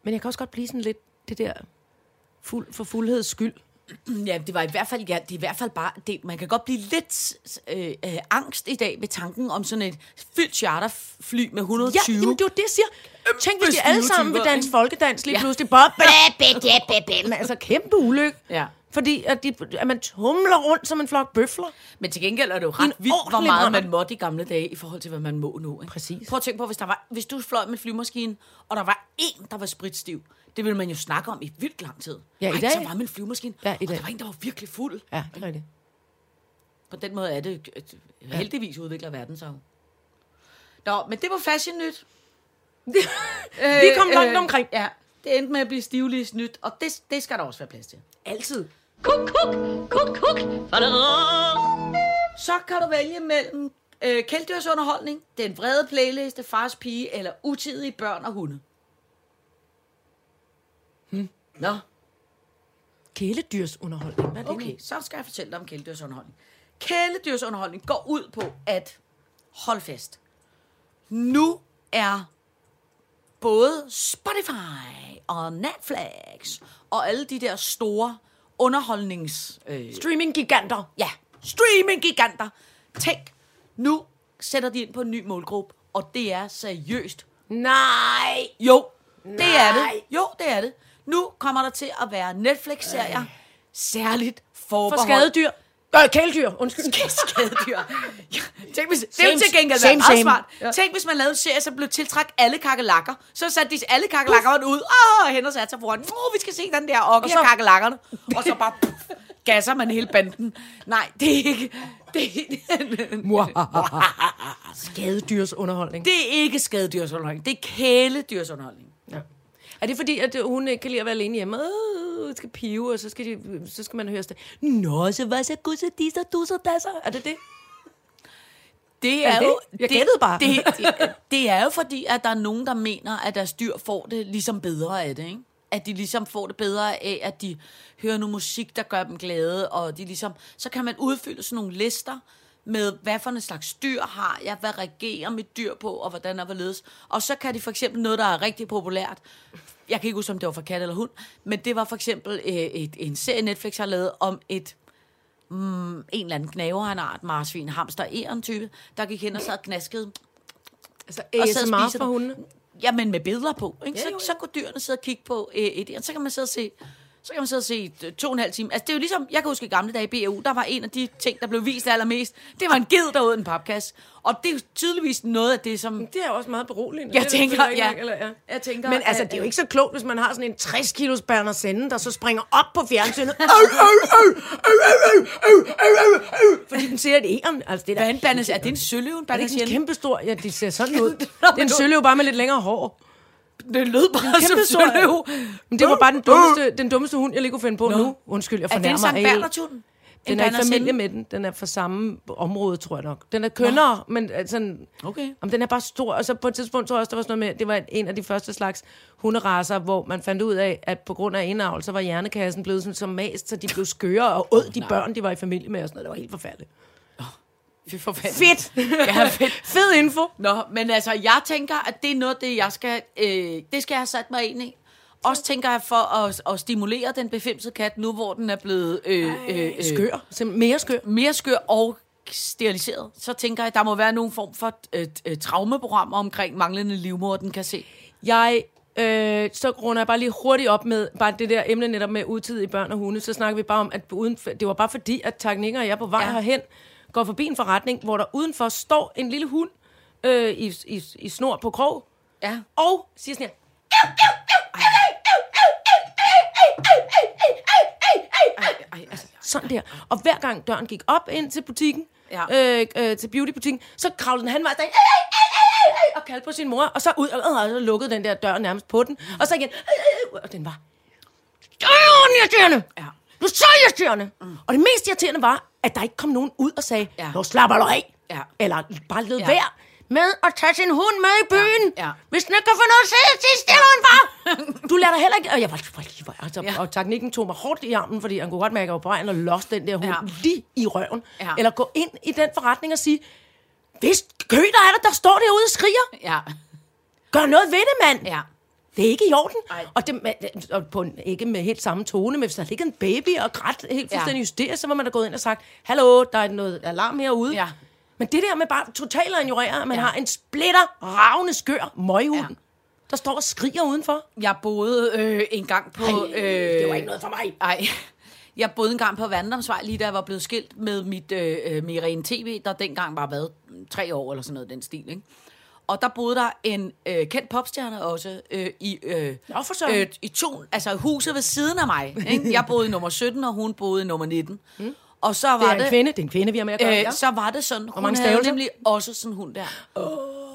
men jeg kan også godt blive sådan lidt det der fuld, for fuldheds skyld. [CLEARS THROAT] Ja, det var i hvert fald, ja, det er i hvert fald bare, det, man kan godt blive lidt øh, øh, angst i dag ved tanken om sådan et fyldt charterfly med 120. Ja, jamen, det var det, jeg siger. Tænk, hvis de alle sammen vil danse folkedans lige Ja. pludselig. Bare, blæ, blæ, blæ, blæ, blæ. Altså, kæmpe ulykke. Ja. Fordi at, de, at man tumler rundt som en flok bøfler. Men til gengæld er det jo ret vildt, hvor meget brænder. man måtte i gamle dage, i forhold til, hvad man må nu. Ikke? Præcis. Prøv at tænke på, hvis, der var, hvis du fløj med en flymaskine, og der var en, der var spritstiv. Det ville man jo snakke om i vildt lang tid. Ja, i Ej, dag- så var med en flymaskine, Ja, i og dag. der var en, der var virkelig fuld. Ja, det er rigtigt. På den måde er det øh, heldigvis udvikler verden sig. Nå, men det var fashion nyt. [LAUGHS] Vi kom langt omkring. Ja, det endte med at blive stivlis nyt, og det, det skal der også være plads til. Altid. Kuk, kuk, kuk, kuk. Så kan du vælge mellem øh, kældyrsunderholdning, den vrede playliste, fars pige eller utidige børn og hunde. Hmm. Nå, Kæledyrsunderholdning. Hvad er det okay, nu? så skal jeg fortælle dig om kældyrsunderholdning. Kæledyrsunderholdning går ud på at, hold fast, nu er både Spotify og Netflix og alle de der store underholdnings... Øh, Streaming-giganter. Ja, streaming-giganter. Tænk, nu sætter de ind på en ny målgruppe, og det er seriøst. Nej. Jo, det er Nej. det. Jo, det er det. Nu kommer der til at være Netflix-serier, særligt For forbeholdt. skadedyr. Øh, kæledyr, undskyld. [LAUGHS] skadedyr. Ja, tænk, hvis, det Same, ville til gengæld same, meget same. smart. Ja. Tænk, hvis man lavede en serie, så blev tiltræk alle kakelakker. Så satte de alle kakelakkerne ud. Åh, oh, hen og satte sig foran. Åh, vi skal se den der okke Og kakelakkerne. Og så bare puff, gasser man hele banden. Nej, det er ikke... Det er, Skadedyrsunderholdning. det er ikke skadedyrsunderholdning. Det er kæledyrsunderholdning. Er det fordi, at hun ikke kan lide at være alene hjemme? Øh, skal pive, og så skal, de, så skal man høre det. Nå, så hvad så gudse disser, dusser, dasser? Er det det? Det Er er, det jo... det? Jeg gættede bare. Det, det, det er jo fordi, at der er nogen, der mener, at deres dyr får det ligesom bedre af det, ikke? At de ligesom får det bedre af, at de hører noget musik, der gør dem glade, og de ligesom... Så kan man udfylde sådan nogle lister med, hvad for en slags dyr har jeg, hvad reagerer mit dyr på, og hvordan og hvorledes. Og så kan de for eksempel noget, der er rigtig populært, jeg kan ikke huske, om det var for kat eller hund, men det var for eksempel øh, et, en serie, Netflix har lavet om et mm, en eller anden knaver en art, marsvin, hamster, æren type, der gik hen og sad og knaskede. Altså ASMR for det. hundene? Jamen med billeder på. Ikke? Ja, Så, jo, jo. så kunne dyrene sidde og kigge på øh, et æren, så kan man sidde og se så kan man sidde og se to og en halv time. Altså, det er jo ligesom, jeg kan huske i gamle dage i BAU, der var en af de ting, der blev vist allermest. Det var en ged, der ud en papkasse. Og det er jo tydeligvis noget af det, som... Det er også meget beroligende. Jeg tænker, ja. Eller, ja. Jeg tænker, Men altså, det er jo ikke så klogt, hvis man har sådan en 60 kilos Berner Sende, der så springer op på fjernsynet. øv, øv, øv, øv, øv, øv, Fordi den ser et æren. Altså, det der, Hvad er en Er det en søløven? Er det ikke en kæmpe stor? Ja, det ser sådan [LAUGHS] ud. det er en søløv bare med lidt længere hår. Det lød bare som søløv. Men det var bare den dummeste, den dummeste hund, jeg lige kunne finde på nu. Undskyld, jeg Er det en fornærmer Sankt? Den er i familie med den. Den er fra samme område, tror jeg nok. Den er kønnere, men øh, sådan... Okay. Om den er bare stor, og så på et tidspunkt tror jeg også, der var sådan noget med, det var en af de første slags hunderaser, hvor man fandt ud af, at på grund af indavl, så var hjernekassen blevet sådan så mast, så de blev skøre og åd de børn, de var i familie med, og sådan noget. Det var helt forfærdeligt. Fy for. Fedt! Ja, fedt. [LAUGHS] Fed info! Nå, men altså, jeg tænker, at det er noget, det jeg skal, øh, det skal jeg have sat mig ind i. Også tænker jeg for at, at stimulere den befimsede kat, nu hvor den er blevet øh, øh, øh, Skør. Simpelthen mere skør. mere skør og steriliseret. Så tænker jeg, at der må være nogen form for øh, øh, traumeprogram omkring manglende livmor, den kan se. Jeg, øh, så runder jeg bare lige hurtigt op med bare det der emne netop med utidige børn og hunde. Så snakker vi bare om, at uden, det var bare fordi, at teknikker og jeg på vej ja. herhen går forbi en forretning, hvor der udenfor står en lille hund øh, i, i, i snor på krog, Ja. og siger sådan her, altså, sådan der. Og hver gang døren gik op ind til butikken, Ja. øh, øh, til beautybutikken, så kravlede den han der og kaldte på sin mor, og så ud og, og så lukkede den der dør nærmest på den, og så igen, og den var, er irriterende. Ja. Du er så irriterende. Mm. Og det mest irriterende var, at der ikke kom nogen ud og sagde, Ja. nu slapper du af. Ja. Eller bare led Ja. være med at tage sin hund med i byen. Ja. Ja. Hvis den ikke kan få noget sige, så stille hun for. du lader dig heller ikke... Og jeg var, var altså, Ja. Og teknikken tog mig hårdt i armen, fordi han kunne godt mærke, at jeg var på vej ind og lost den der hund Ja. ja. lige i røven. Ja. Eller gå ind i den forretning og sige, hvis kø der er der, der står derude og skriger. ja. Gør noget ved det, mand. Ja. Det er ikke i orden. Ej. Og, det, og på en, ikke med helt samme tone, men hvis der ligger en baby og grædt helt fuldstændig Ja. hysterisk, så var man da gået ind og sagt, hallo, der er noget alarm herude. Ja. Men det der med bare totalt at ignorere, at man Ja. har en splitter, ravne, skør møghund, Ja. der står og skriger udenfor. Jeg boede øh, en gang på... Ej, øh, det var ikke noget for mig. Ej, [LAUGHS] jeg boede en gang på Vandrumsvej, lige da jeg var blevet skilt med mit øh, øh, Mirene TV, der dengang var været tre år eller sådan noget, den stil, ikke? Og der boede der en øh, kendt popstjerne også øh, i, øh, Nå, øh, i to, altså huset ved siden af mig. Ikke? Jeg boede i nummer 17, og hun boede i nummer 19. Mm. Og så Det var er en det, kvinde, det er en kvinde, vi har med at gøre. øh, ja. så var det sådan, hun mange havde nemlig også sådan en hund der.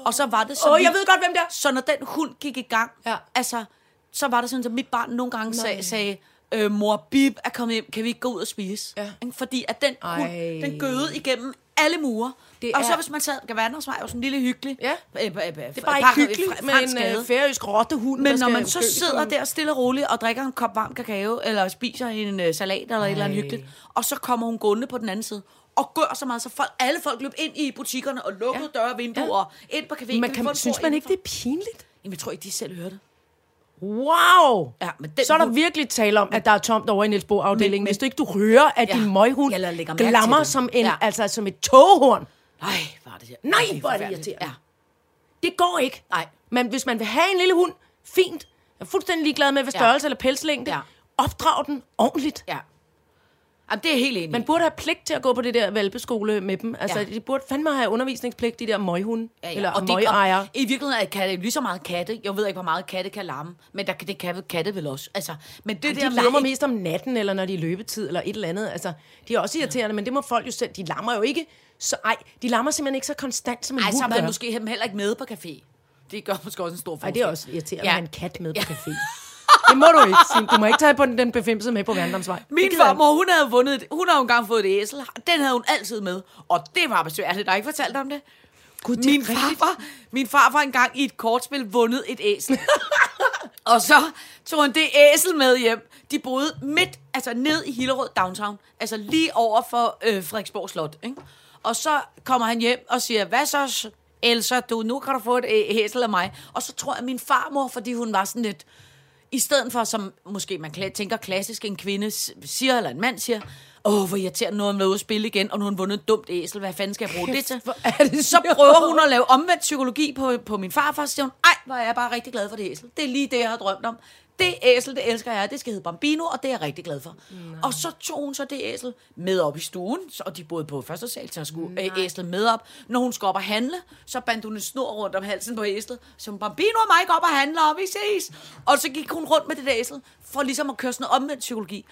Og så var det sådan, Åh, jeg ved godt, hvem det er. så når den hund gik i gang, Ja. altså, så var det sådan, at mit barn nogle gange sag, sagde, øh, mor Bib er kommet hjem, kan vi ikke gå ud og spise? Ja. Fordi at den hund, Ej. den gøede igennem alle mure. Det og så er- hvis man sad, Gavanders var jo sådan en lille hyggelig. Ja. Øh, øh, øh, det er bare ikke hyggeligt med en øh, færøsk rottehund, men når man så sidder der stille og roligt og drikker en kop varm kakao, eller spiser en uh, salat eller et eller andet Ej. hyggeligt, og så kommer hun gående på den anden side, og gør så meget, så folk, alle folk løb ind i butikkerne og lukkede ja. døre og vinduer, ja. og ind på caféen. Man kan, synes man ikke, det er pinligt? Jamen, jeg tror ikke, de selv hørte det. Wow! Ja, men den så er der virkelig tale om, at der er tomt over i Niels Bo-afdelingen. Men- Hvis du ikke du hører, at Ja. din møghund glammer som, en, Ja. altså, som et togehorn. Nej, var det her. Nej, Ej, hvor er det irriterende. Ja. Det går ikke. Nej. Men hvis man vil have en lille hund, fint. Jeg er fuldstændig ligeglad med, hvad Ja. størrelse eller pelslængde. Ja. Opdrag den ordentligt. ja. Jamen, det er helt enig. Man burde have pligt til at gå på det der valpeskole med dem. Altså, Ja. ja. de burde fandme have undervisningspligt, de der møghunde. Ja, ja. Eller og det, møgejere. og I virkeligheden er katte lige så meget katte. Jeg ved ikke, hvor meget katte kan larme, men der, det kan katte vel også. Altså, men det De der larmer med, mest om natten, eller når de er løbetid, eller et eller andet. Altså, de er også irriterende, men det må folk jo selv. De larmer jo ikke så... Ej, de larmer simpelthen ikke så konstant, som en Ej, så hund har man måske heller ikke med på café. Det gør måske også en stor forskel. Ej, det er også irriterende Ja. ja. at have en kat med på café. [LAUGHS] Det må du ikke, Signe. Du må ikke tage på den, den befimsede med på Vandamsvej. Min farmor, hun havde vundet, et- hun har jo engang fået et æsel. Den havde hun altid med. Og det var besværligt. Der er ikke fortalt om det. Gud, det Min farfar, min farfar engang i et kortspil vundet et æsel. [LAUGHS] og så tog han det æsel med hjem. De boede midt, altså ned i Hillerød Downtown. Altså lige over for øh, Frederiksborg Slot. Ikke? Og så kommer han hjem og siger, hvad så, Elsa, du, nu kan du få et æsel af mig. Og så tror jeg, min farmor, fordi hun var sådan lidt, i stedet for, som måske man kla- tænker klassisk, en kvinde siger, eller en mand siger, åh, hvor irriterende, nu er han været ude at spille igen, og nu har han vundet et dumt æsel, hvad fanden skal jeg bruge det til? det så prøver hun at lave omvendt psykologi på, på min farfar, så siger hun, ej, hvor er jeg bare rigtig glad for det æsel. Det er lige det, jeg har drømt om. Det æsel, det elsker jeg, det skal hedde Bambino, og det er jeg rigtig glad for. Og så tog hun så det æsel med op i stuen, og de boede på første sal, så skulle øh, æslet med op. Når hun skulle op og handle, så bandt hun en snor rundt om halsen på æslet, så hun, Bambino og mig går op og handler, og vi ses. Og så gik hun rundt med det der æsel, for ligesom at køre sådan noget omvendt psykologi.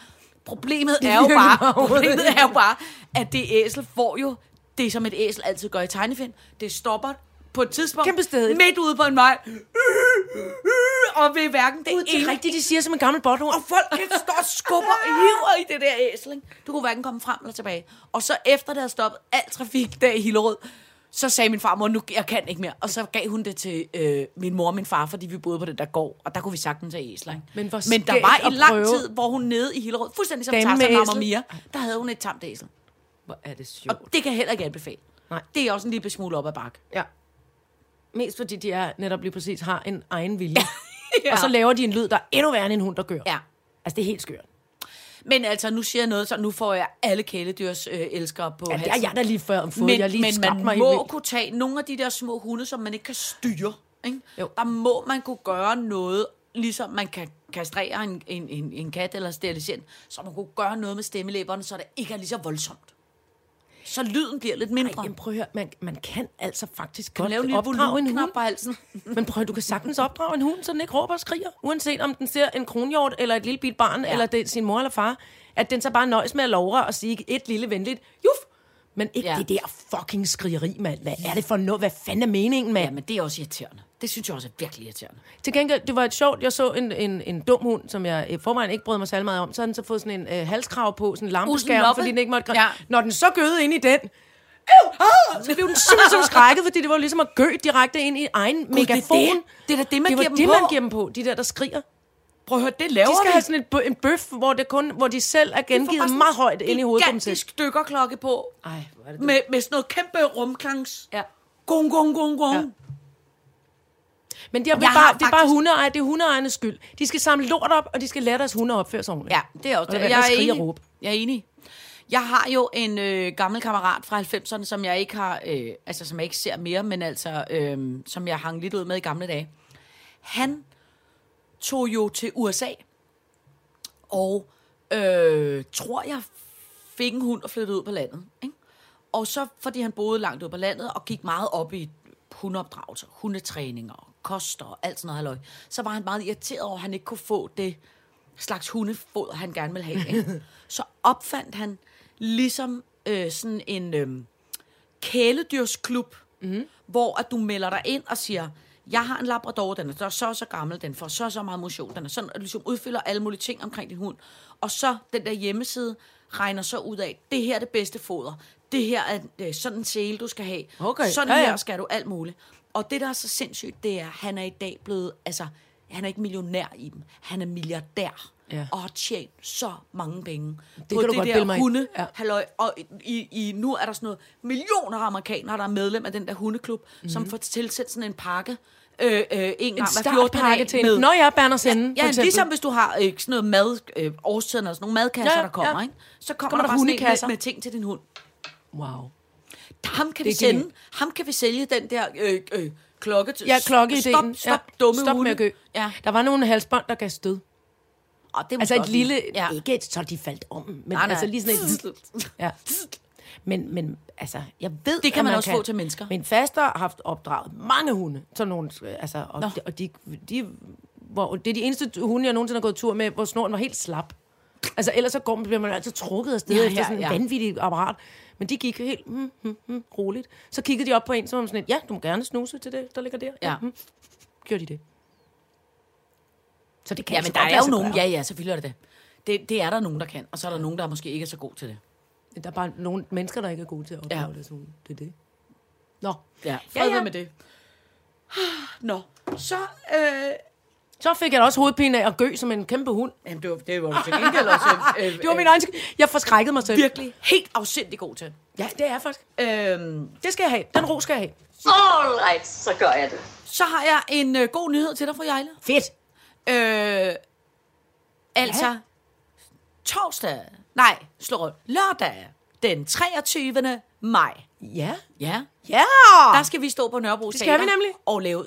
Problemet er jo bare, problemet er jo bare, at det æsel får jo det, som et æsel altid gør i tegnefilm. Det stopper på et tidspunkt Kæmpe stedigt. midt ude på en vej. Og ved hverken det Det er ene rigtigt, de siger som en gammel botthund. og folk kan stå og skubber og hiver i det der æsel. ikke? Du kunne hverken komme frem eller tilbage. Og så efter det havde stoppet al trafik der i Hillerød, så sagde min far, mor, nu, jeg kan ikke mere. Og så gav hun det til øh, min mor og min far, fordi vi boede på det der gård. Og der kunne vi sagtens have æsler. Ikke? Men Men der var en lang tid, hvor hun nede i Hillerød, fuldstændig som Tarzan, æsel. Mia, der havde hun et tamt æsel. Hvor er det sjovt. Og det kan jeg heller ikke anbefale. Nej. Det er også en lille smule op ad bakke. Ja. Mest fordi de er netop lige præcis har en egen vilje. [LAUGHS] ja. Og så laver de en lyd, der er endnu værre end en hund, der gør. Ja. Altså, det er helt skørt. Men altså, nu siger jeg noget, så nu får jeg alle kæledyrs øh, elskere på Ja, det er jeg da lige før fået. men, jeg lige men man mig må kunne tage nogle af de der små hunde, som man ikke kan styre. Ikke? Jo. Der må man kunne gøre noget, ligesom man kan kastrere en, en, en, en kat eller sterilisere så man kunne gøre noget med stemmelæberne, så det ikke er lige så voldsomt. Så lyden bliver lidt mindre. Ej, jamen, prøv at høre, man, man kan altså faktisk kan godt lave en opdrage en hund. på halsen. [LAUGHS] Men prøv, du kan sagtens opdrage en hund, så den ikke råber og skriger. Uanset om den ser en kronhjort, eller et lille bit barn, ja. eller det, sin mor eller far. At den så bare nøjes med at lovre og sige et lille venligt, juf! Men ikke. Ja. det der fucking skrigeri, mand. Hvad er det for noget? Hvad fanden er meningen, mand? Ja, men det er også irriterende. Det synes jeg også er virkelig irriterende. Til gengæld, det var et sjovt, jeg så en, en, en dum hund, som jeg i forvejen ikke brød mig særlig meget om. Så den så fået sådan en øh, halskrav på, sådan en lampeskærm, fordi den ikke måtte Ja. Når den så gøede ind i den, så blev den simpelthen skrækket, fordi det var ligesom at gø direkte ind i egen det er megafon. det. Det er da det, man det giver dem det, på. man giver dem på. De der, der skriger. Prøv at høre, det laver De skal vi. have sådan et, bø- en bøf, hvor, det kun, hvor de selv er gengivet meget højt ind i hovedet på dem selv. gigantisk dykkerklokke på. Ej, hvor er det Med, med sådan noget kæmpe rumklangs. Ja. Gung, gung, gung, gung. Ja. Men de har, Jeg bare, har det er bare faktisk- hundeejer, det er hundeejernes skyld. De skal samle lort op, og de skal lære deres hunde opføre sig ordentligt. Ja, det er også Og det. Jeg at er og enig. Jeg er enig. Jeg har jo en øh, gammel kammerat fra 90'erne, som jeg ikke har, øh, altså som jeg ikke ser mere, men altså, øh, som jeg hang lidt ud med i gamle dage. Han tog jo til USA, og øh, tror jeg fik en hund og flyttede ud på landet. Ikke? Og så, fordi han boede langt ude på landet, og gik meget op i hundeopdragelser, hundetræninger, koster og alt sådan noget halløj, så var han meget irriteret over, at han ikke kunne få det slags hundefoder, han gerne ville have. Ikke? [LAUGHS] så opfandt han ligesom øh, sådan en øh, kæledyrsklub, mm. hvor at du melder dig ind og siger, jeg har en labrador, den er så så gammel, den får så så meget motion, den er sådan, og ligesom udfylder alle mulige ting omkring din hund. Og så den der hjemmeside regner så ud af, det her er det bedste foder, det her er øh, sådan en sele, du skal have, Okay, sådan ja, ja. her skal du alt muligt. Og det, der er så sindssygt, det er, at han er i dag blevet, altså, han er ikke millionær i dem, han er milliardær. Ja. Og har tjent så mange penge det kan på du det godt der hunde, Ja. ja. halløj. Og i, i, nu er der sådan noget millioner af amerikanere, der er medlem af den der hundeklub, mm-hmm. som får tilsat sådan en pakke øh, øh, en En gang hver 14. startpakke til med- en... Nå ja, Berners Ende, Ja, eksempel. ligesom hvis du har øh, sådan noget mad, øh, årstiden og sådan nogle madkasser, Ja, ja, der kommer, ja. ikke? Så kommer, Kommer der, der en hundekasser. med, med ting til din hund. Wow. Ham kan Det vi sende, genialt. ham kan vi sælge den der øh, øh, klokke. Ja, klokkeideen. Stop, stop, ja. dumme Stop hunde. med at gø. Ja. Der var nogle halsbånd, der gav stød. Og det Altså et lille... Ja. Ikke et, så de faldt om. Men Nej, nej. altså lige sådan et... [LAUGHS] Ja. Men, men altså, jeg ved, Det kan at man også få til mennesker. Min faster har haft opdraget mange hunde. Sådan nogle, altså, og, de, og de, de, hvor, det er de eneste hunde, jeg nogensinde har gået tur med, hvor snoren var helt slap. Altså, ellers så går man, bliver man altid trukket afsted Ja, ja, efter ja, sådan en ja. vanvittig apparat. Men de gik helt mm, mm, mm, roligt. Så kiggede de op på en, så var man sådan lidt, ja, du må gerne snuse til det, der ligger der. Ja. Mm. Gjorde de det. Så det kan Ja, altså men der er jo nogen, ja, ja, selvfølgelig er det det. det. Det er der nogen, der kan, og så er der nogen, der måske ikke er så god til det. Der er bare nogle mennesker, der ikke er gode til at opdrage Ja. ja. det. Sådan. Det er det. Nå. Ja, fred ja. med det. [SIGHS] Nå, så... Øh, Så fik jeg da også hovedpine af at gø som en kæmpe hund. jamen, det var, det var jo til gengæld også... Øh, [LAUGHS] Det var min egen... Jeg forskrækkede mig selv. virkelig helt afsindig god til. Ja, det er jeg faktisk. Øhm, Det skal jeg have. Den ro skal jeg have. All right, så gør jeg det. så har jeg en øh, god nyhed til dig, fru Jejle. Fedt. Øh, altså, Ja. torsdag, nej, slå røv, lørdag, den 23. maj. Ja. Ja, Ja. der skal vi stå på Nørrebro Det skal Teater vi nemlig. og lave.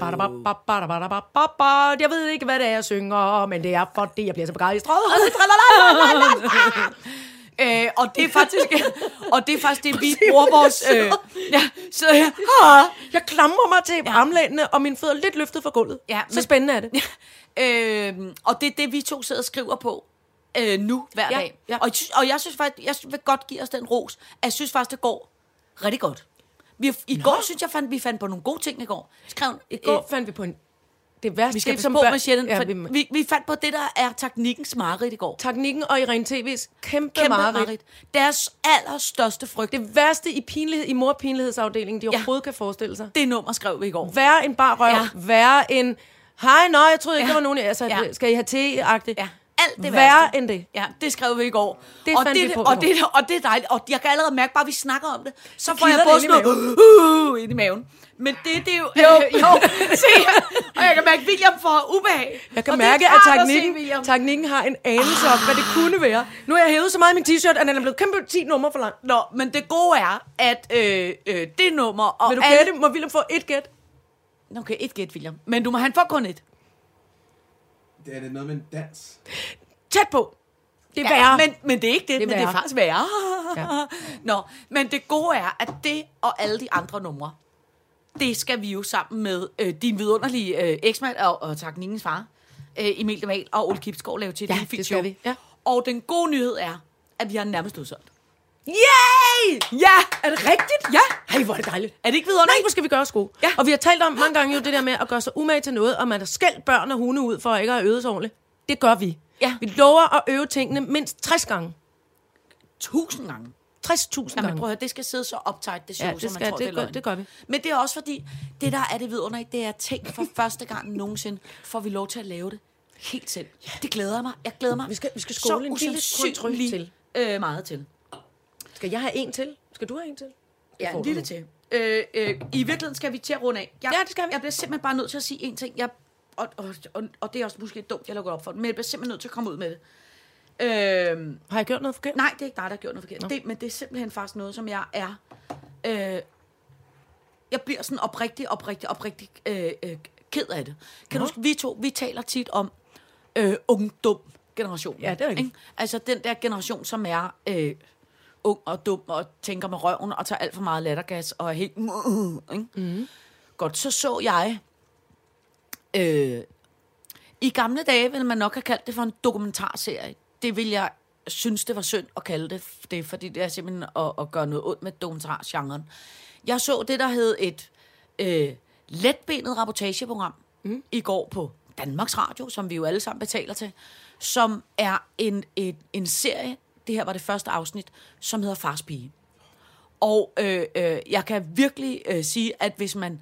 Badababababababa. Jeg ved ikke, hvad det er, jeg synger, men det er fordi, jeg bliver så begejstret. [LAUGHS] [LAUGHS] Øh, og det er faktisk, [LAUGHS] og det er faktisk det, vi bruger vores... Øh, ja, så ja, ah, Jeg klamrer mig til armlænene, og mine fødder er lidt løftet fra gulvet. Ja, så men- spændende er det. øh, og det er det, vi to sidder og skriver på øh, nu hver Ja, dag. ja. Og, og jeg synes faktisk, jeg vil godt give os den ros, at jeg synes faktisk, det går rigtig godt. Vi, I går synes jeg, fandt, vi fandt på nogle gode ting i går. Skrev, I går fandt vi på en... Det værste, vi skal det, passe på med Sjælland, ja, vi, vi, vi, fandt på det, der er teknikkens mareridt i går. teknikken og Irene TV's kæmpe, Kæmpe mareridt. mareridt. Deres allerstørste frygt, det, værste i, pinlighed, i morpinlighedsafdelingen, de Ja. overhovedet kan forestille sig. det nummer skrev vi i går. Værre end bare røv. Ja. Værre end... Hej, nå, jeg troede ikke, Ja. der var nogen... Altså, ja. skal I have te-agtigt? Ja, alt det Værre værste. end det. Ja, det skrev vi i går. Det og, det, vi på og, det, og det er dejligt. Og jeg kan allerede mærke, bare vi snakker om det, så får jeg både sådan noget uh, ind i maven. Men det, det er jo... Jo, [LAUGHS] jo [LAUGHS] se, og jeg kan mærke, at William får ubehag. Jeg kan og mærke, at se, teknikken, teknikken har en anelse om, hvad det kunne være. Nu har jeg hævet så meget i min t-shirt, at den er blevet kæmpe 10 numre for lang. Nå, men det gode er, at øh, øh, det nummer... Og Vil du alle- gætte? Må William få et gæt? Okay, et gæt, William. Men du må han får kun et. Det er det noget med en dans. Tæt på. Det er værre. Men, men det er ikke det, Det er men det er faktisk værre. Ja. [LAUGHS] Nå, men det gode er, at det og alle de andre numre, det skal vi jo sammen med øh, din vidunderlige øh, eksmand og, og teknikkens far, øh, Emil Demal og Ole Kipsgaard lave til Ja, det skal vi, ja. Og den gode nyhed er, at vi har nærmest udsolgt. Yay! Ja! Er det rigtigt? Ja! Ej, hvor er det dejligt. Er det ikke Nej, vidunderligt? hvor skal vi gøre sko? Ja. Og vi har talt om mange gange jo det der med at gøre sig umage til noget, og man har skældt børn og hunde ud for ikke at have øvet sig ordentligt. Det gør vi. Ja. Vi lover at øve tingene mindst 60 gange. Tusind gange. 60.000 Jamen, gange. prøv at høre, det skal sidde så optaget, det show, Ja, det som man skal- tror, det det, er løgn. det gør vi. Men det er også fordi, det der er det vidunderlige, det er tænkt for [LAUGHS] første gang nogensinde, får vi lov til at lave det helt selv. Ja. Det glæder mig. Jeg glæder mig Vi skal- vi skal så skåle en lille kontrol Øh, meget til. Skal jeg have en til? Skal du have en til? Ja, en du lille til. Øh, øh, I virkeligheden skal vi til at runde af. Jeg, Ja, det skal vi. Jeg bliver simpelthen bare nødt til at sige en ting. Jeg, og, og, og, og det er også måske dumt, jeg lukker op for det, men jeg bliver simpelthen nødt til at komme ud med det. Øh, Har jeg gjort noget forkert? Nej, det er ikke dig, der har gjort noget forkert. Det, men det er simpelthen faktisk noget, som jeg er... Øh, jeg bliver sådan oprigtig, oprigtig, oprigtig øh, øh, ked af det. Kan du huske, vi to, vi taler tit om øh, ungdom generation. Ja, det er rigtigt. Altså den der generation, som er øh, ung og dum og tænker med røven og tager alt for meget lattergas og er helt... Ikke? Mm. Godt, så så jeg... Øh, i gamle dage ville man nok have kaldt det for en dokumentarserie. Det vil jeg synes, det var synd at kalde det. Det fordi, det er simpelthen at, at gøre noget ondt med dokumentargenren. Jeg så det, der hed et øh, letbenet rapportageprogram mm. i går på Danmarks Radio, som vi jo alle sammen betaler til, som er en, en, en serie, det her var det første afsnit, som hedder Fars Pige. Og øh, øh, jeg kan virkelig øh, sige, at hvis man,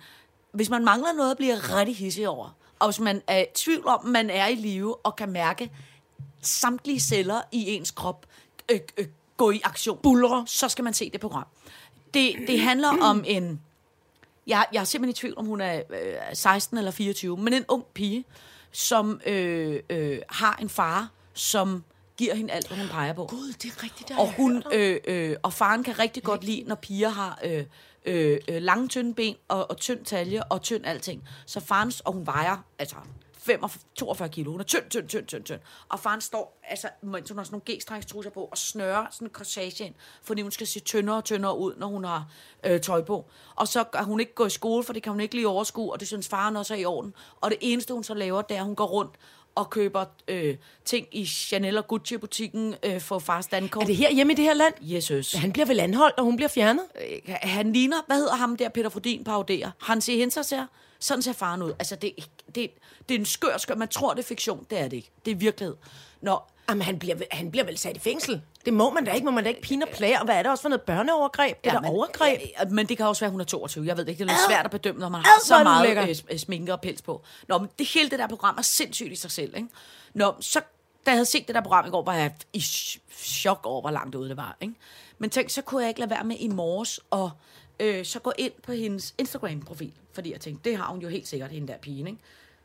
hvis man mangler noget at blive rigtig hissig over, og hvis man er i tvivl om, at man er i live og kan mærke samtlige celler i ens krop øh, øh, gå i aktion, bulre, så skal man se det program. Det, det handler om en... Jeg, jeg er simpelthen i tvivl, om hun er øh, 16 eller 24, men en ung pige, som øh, øh, har en far, som giver hende alt, hvad hun peger på. Gud, det er rigtigt, der Og, hun, øh, øh, og faren kan rigtig godt lide, når piger har øh, øh, øh, lange, tynde ben og, og tynd talje og tynd alting. Så faren, og hun vejer altså 45, 42 kilo. Hun er tynd, tynd, tynd, tynd, tynd. Og faren står, altså, mens hun har sådan nogle g-strengstrusser på, og snører sådan en corsage ind, fordi hun skal se tyndere og tyndere ud, når hun har øh, tøj på. Og så kan hun ikke gå i skole, for det kan hun ikke lige overskue, og det synes faren også er i orden. Og det eneste, hun så laver, det er, at hun går rundt og køber øh, ting i Chanel og Gucci-butikken øh, for fars dankort. Er det her hjemme i det her land? Jesus. Han bliver vel anholdt, og hun bliver fjernet? Øh, han ligner, hvad hedder ham der, Peter Frodin paroderer? Han ser hen ser, sådan ser faren ud. Altså, det, det, det er en skør, skør, man tror, det er fiktion, det er det ikke. Det er virkelighed. Nå, Jamen, han bliver, han bliver vel sat i fængsel? Det må man da ikke. Må man da ikke pine og plage? Og hvad er det også for noget børneovergreb? Det er da men, overgreb. Ja, men det kan også være, at hun er 22. Jeg ved ikke. Det er lidt svært at bedømme, når man har så er meget øh, sminke og pels på. Nå, men det hele det der program er sindssygt i sig selv. Ikke? Nå, så da jeg havde set det der program i går, var jeg i ch- chok over, hvor langt ude det var. Ikke? Men tænk, så kunne jeg ikke lade være med i morges og øh, så gå ind på hendes Instagram-profil. Fordi jeg tænkte, det har hun jo helt sikkert, hende der pige. Ikke?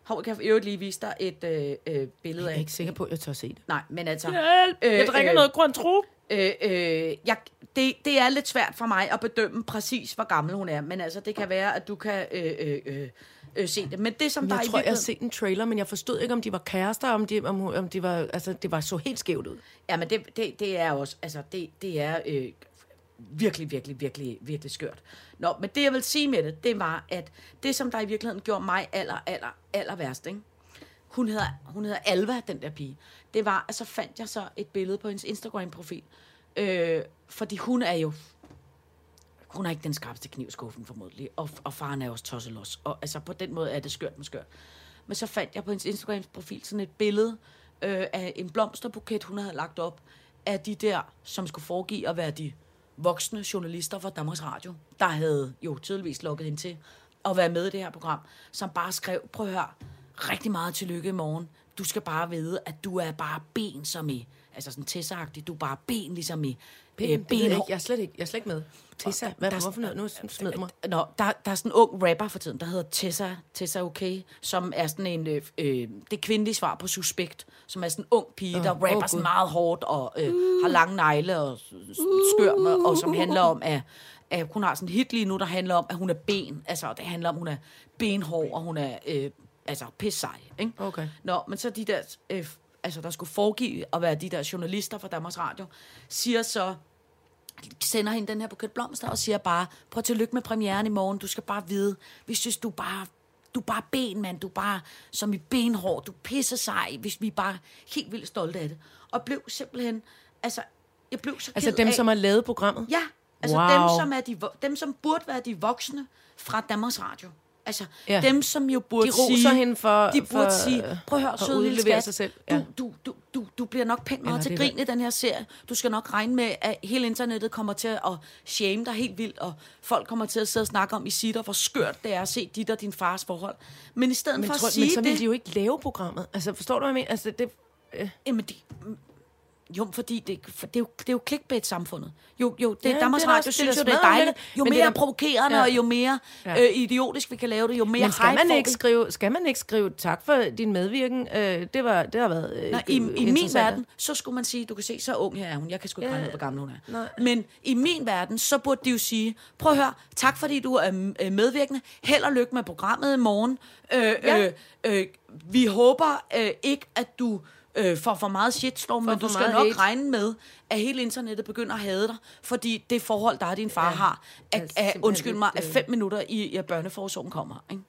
Hov, kan jeg øvrigt lige vise dig et øh, øh, billede Jeg af... er ikke sikker på, at jeg tør se det. Nej, men altså... Hjælp! Jeg drikker noget grønt tro. Øh, øh, jeg, det, det er lidt svært for mig at bedømme præcis, hvor gammel hun er. Men altså, det kan være, at du kan øh, øh, øh, øh, se det. Men det, som der Jeg i tror, jeg har virkeligheden- set en trailer, men jeg forstod ikke, om de var kærester, om de, om, om de var, altså, det var så helt skævt ud. Ja, men det, det, det er også, altså, det, det er øh, virkelig, virkelig, virkelig, virkelig skørt. Nå, men det, jeg vil sige med det, det var, at det, som der i virkeligheden gjorde mig aller, aller, aller værst, ikke? Hun hedder, hun hedder Alva, den der pige. Det var, at så fandt jeg så et billede på hendes Instagram-profil. Øh, fordi hun er jo hun har ikke den skarpeste kniv i skuffen formodentlig, og, og faren er også tosselos. Og altså på den måde er det skørt med skørt. Men så fandt jeg på hendes Instagram-profil sådan et billede øh, af en blomsterbuket, hun havde lagt op, af de der, som skulle foregive at være de voksne journalister fra Danmarks Radio, der havde jo tydeligvis lukket hende til at være med i det her program, som bare skrev, prøv at høre, rigtig meget tillykke i morgen. Du skal bare vide, at du er bare ben som i, altså sådan tessagtig, du er bare ben ligesom i Ben, øh, ved jeg, er slet ikke, jeg er slet ikke med. Tessa, hvad, Der er hvorfor noget? Nu smider jeg mig. Nå, der, der er sådan en ung rapper for tiden, der hedder Tessa, Tessa Okay, som er sådan en, øh, øh, det kvindelige svar på Suspekt, som er sådan en ung pige, der Åh, rapper åh, sådan meget hårdt og øh, har lange negle og skør, med, og som handler om, at, at hun har sådan en hit lige nu, der handler om, at hun er ben, altså det handler om, at hun er benhård, og hun er øh, altså pisse sej, ikke? Okay. Nå, men så de der, øh, altså der skulle foregive at være de der journalister fra Danmarks Radio, siger så, sender hende den her buket blomster og siger bare, prøv at tillykke med premieren i morgen, du skal bare vide, vi synes, du er bare, du er bare ben, mand, du er bare som i benhår, du pisser sej, hvis vi er bare helt vildt stolte af det. Og blev simpelthen, altså, jeg blev så Altså dem, af, som har lavet programmet? Ja, altså Wow. dem, som er de, dem, som burde være de voksne fra Danmarks Radio. Altså, Ja. dem, som jo burde De roser sige... hende for- De burde for, sige, prøv at høre, søde lille skat, sig selv. Ja. du, du, du, du, du bliver nok pænt meget til grin i den her serie. Du skal nok regne med, at hele internettet kommer til at shame dig helt vildt, og folk kommer til at sidde og snakke om i sitter, hvor skørt det er at se dit og din fars forhold. Men i stedet Men, for tror, at sige men så vil det... de jo ikke lave programmet. Altså, forstår du, hvad jeg mener? Altså, det, Jamen, de, jo, fordi det, for det, er jo, det er jo clickbait-samfundet. Jo, jo, det Ja, Danmarks det Radio synes jo, det er dejligt. Jo Men mere er da- provokerende, Ja. og jo mere Ja. øh, idiotisk vi kan lave det, jo mere men skal man, ikke skrive, skal man ikke skrive tak for din medvirken? Øh, det, var, det har været øh, Nej, i, I min verden, så skulle man sige, du kan se, så ung her er hun. Jeg kan sgu ikke Ja. regne ud, hvor gammel hun er. Nej. Men i min verden, så burde de jo sige, prøv at høre, tak fordi du er øh, medvirkende. Held og lykke med programmet i morgen. Øh, Ja. øh, øh, vi håber øh, ikke, at du øh, får for meget shitstorm, men for du skal nok hate. regne med, at hele internettet begynder at hade dig, fordi det forhold, der er din far ja, har, er at, simpelthen undskyld mig, at øh, fem minutter i, i at børneforsorgen kommer. Ikke?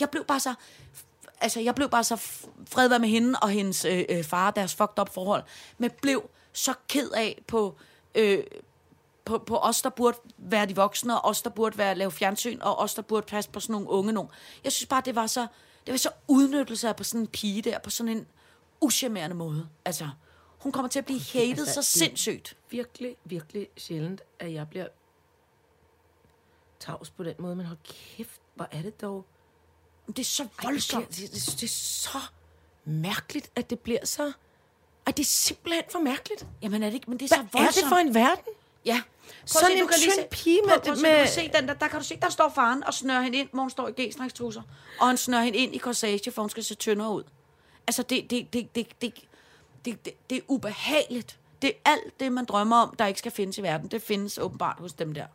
Jeg blev bare så altså, jeg blev bare så fred med hende og hendes øh, øh, far, deres fucked up forhold, men blev så ked af på, øh, på, på os, der burde være de voksne, og os, der burde være lave fjernsyn, og os, der burde passe på sådan nogle unge nogen. Jeg synes bare, det var så, det var så udnyttelse af på sådan en pige der, på sådan en uschammerende måde. Altså, hun kommer til at blive hated altså, så sindssygt. virkelig, virkelig sjældent, at jeg bliver tavs på den måde. Men hold kæft, hvor er det dog... Det er så Ej, det, voldsomt. bliver, det, det, det er så mærkeligt, at det bliver så... Ej, det er simpelthen for mærkeligt. Jamen er det ikke, men det er Hvad så er voldsomt. det for en verden? Ja. Sådan se, en du kan lige tynd se- pige med- Prøv, prøv, med- kan se den der, der kan du se, der står faren og snører hende ind, hvor hun står i g Og han snører hende ind i corsage, for hun skal se tyndere ud. Altså, det, det, det, det, det, det, det, det er ubehageligt. Det er alt det, man drømmer om, der ikke skal findes i verden. Det findes åbenbart hos dem der.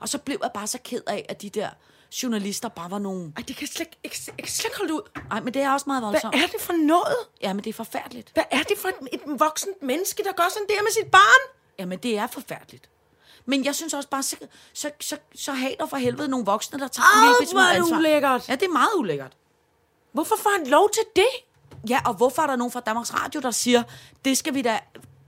Og så blev jeg bare så ked af, at de der journalister bare var nogle... Ej, det kan slet, ikke- kan slet ikke holde ud. Nej, men det er også meget Hvad voldsomt. er det for noget? Ja, men det er forfærdeligt. Hvad er det for et, et voksent menneske, der gør sådan der med sit barn? Jamen, det er forfærdeligt. Men jeg synes også bare, så, så, så, så hater for helvede nogle voksne, der tager en Au, lille smule ansvar. ulækkert. Ja, det er meget ulækkert. Hvorfor får han lov til det? Ja, og hvorfor er der nogen fra Danmarks Radio, der siger, det skal vi da...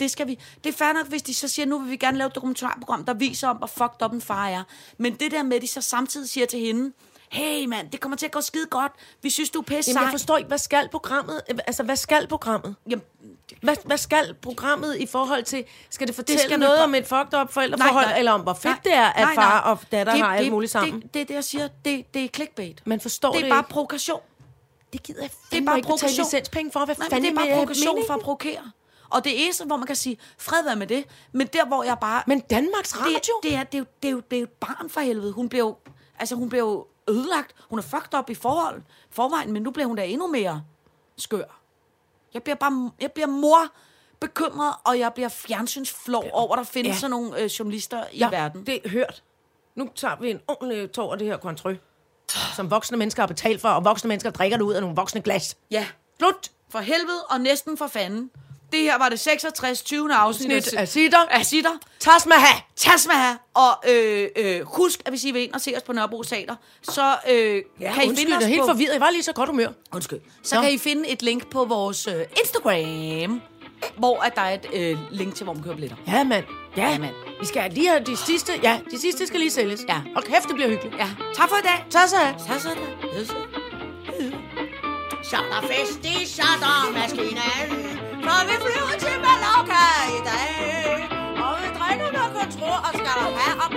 Det, skal vi. det er fair nok, hvis de så siger, nu vil vi gerne lave et dokumentarprogram, der viser om, hvor fucked up en far er. Men det der med, at de så samtidig siger til hende, hey mand, det kommer til at gå skide godt. Vi synes, du er pisse Jamen, jeg sej." forstår ikke, hvad skal programmet? Altså, hvad skal programmet? Jamen, Hvad, hvad skal programmet i forhold til? Skal det fortælle skal skal noget om et fucked up forældreforhold, eller om hvor fedt Nej, det er, at nej, far nej. og datter Det- har alt det- muligt sammen? Det, det det, jeg siger. Det, det er clickbait. Man forstår det det er bare provokation. Det gider jeg Det er fandme bare ikke betale licenspenge for. Hvad Nej, fanden det er bare provokation for at provokere. Og det eneste, hvor man kan sige, fred være med det, men der, hvor jeg bare... Men Danmarks Radio? det, det, er, det, er, jo, det, er jo, det er jo et barn for helvede. Hun bliver jo, altså, hun jo ødelagt. Hun er fucked up i forhold, forvejen, men nu bliver hun da endnu mere skør. Jeg bliver bare jeg bliver mor bekymret, og jeg bliver fjernsynsflov over, at der findes ja. sådan nogle øh, journalister i ja, verden. det er hørt. Nu tager vi en ordentlig tår af det her kontrø, som voksne mennesker har betalt for, og voksne mennesker drikker det ud af nogle voksne glas. Ja, Slut! for helvede og næsten for fanden. Det her var det 66. 20. afsnit Snit af sitter. af Sitter. Tasmaha! Tasma og øh, øh, husk, at hvis I vil ind og se os på Nørrebro Teater, så øh, Ja, kan I undskyld, finde jeg os er helt på... forvirret. Jeg var lige så godt humør. Undskyld. Så Nå. kan I finde et link på vores øh, Instagram. Hvor at der er et øh, link til, hvor man køber billetter. Ja, mand. Ja, Ja, mand. Vi skal lige have de sidste, ja, de sidste skal lige sælges. Ja. Og kæft, det bliver hyggeligt. Ja, tak for i dag. Så så. Så så da. Så er der fest i chartermaskinen, for vi flyver til Mallorca i dag. Og vi drikker noget kontrol og skal der have og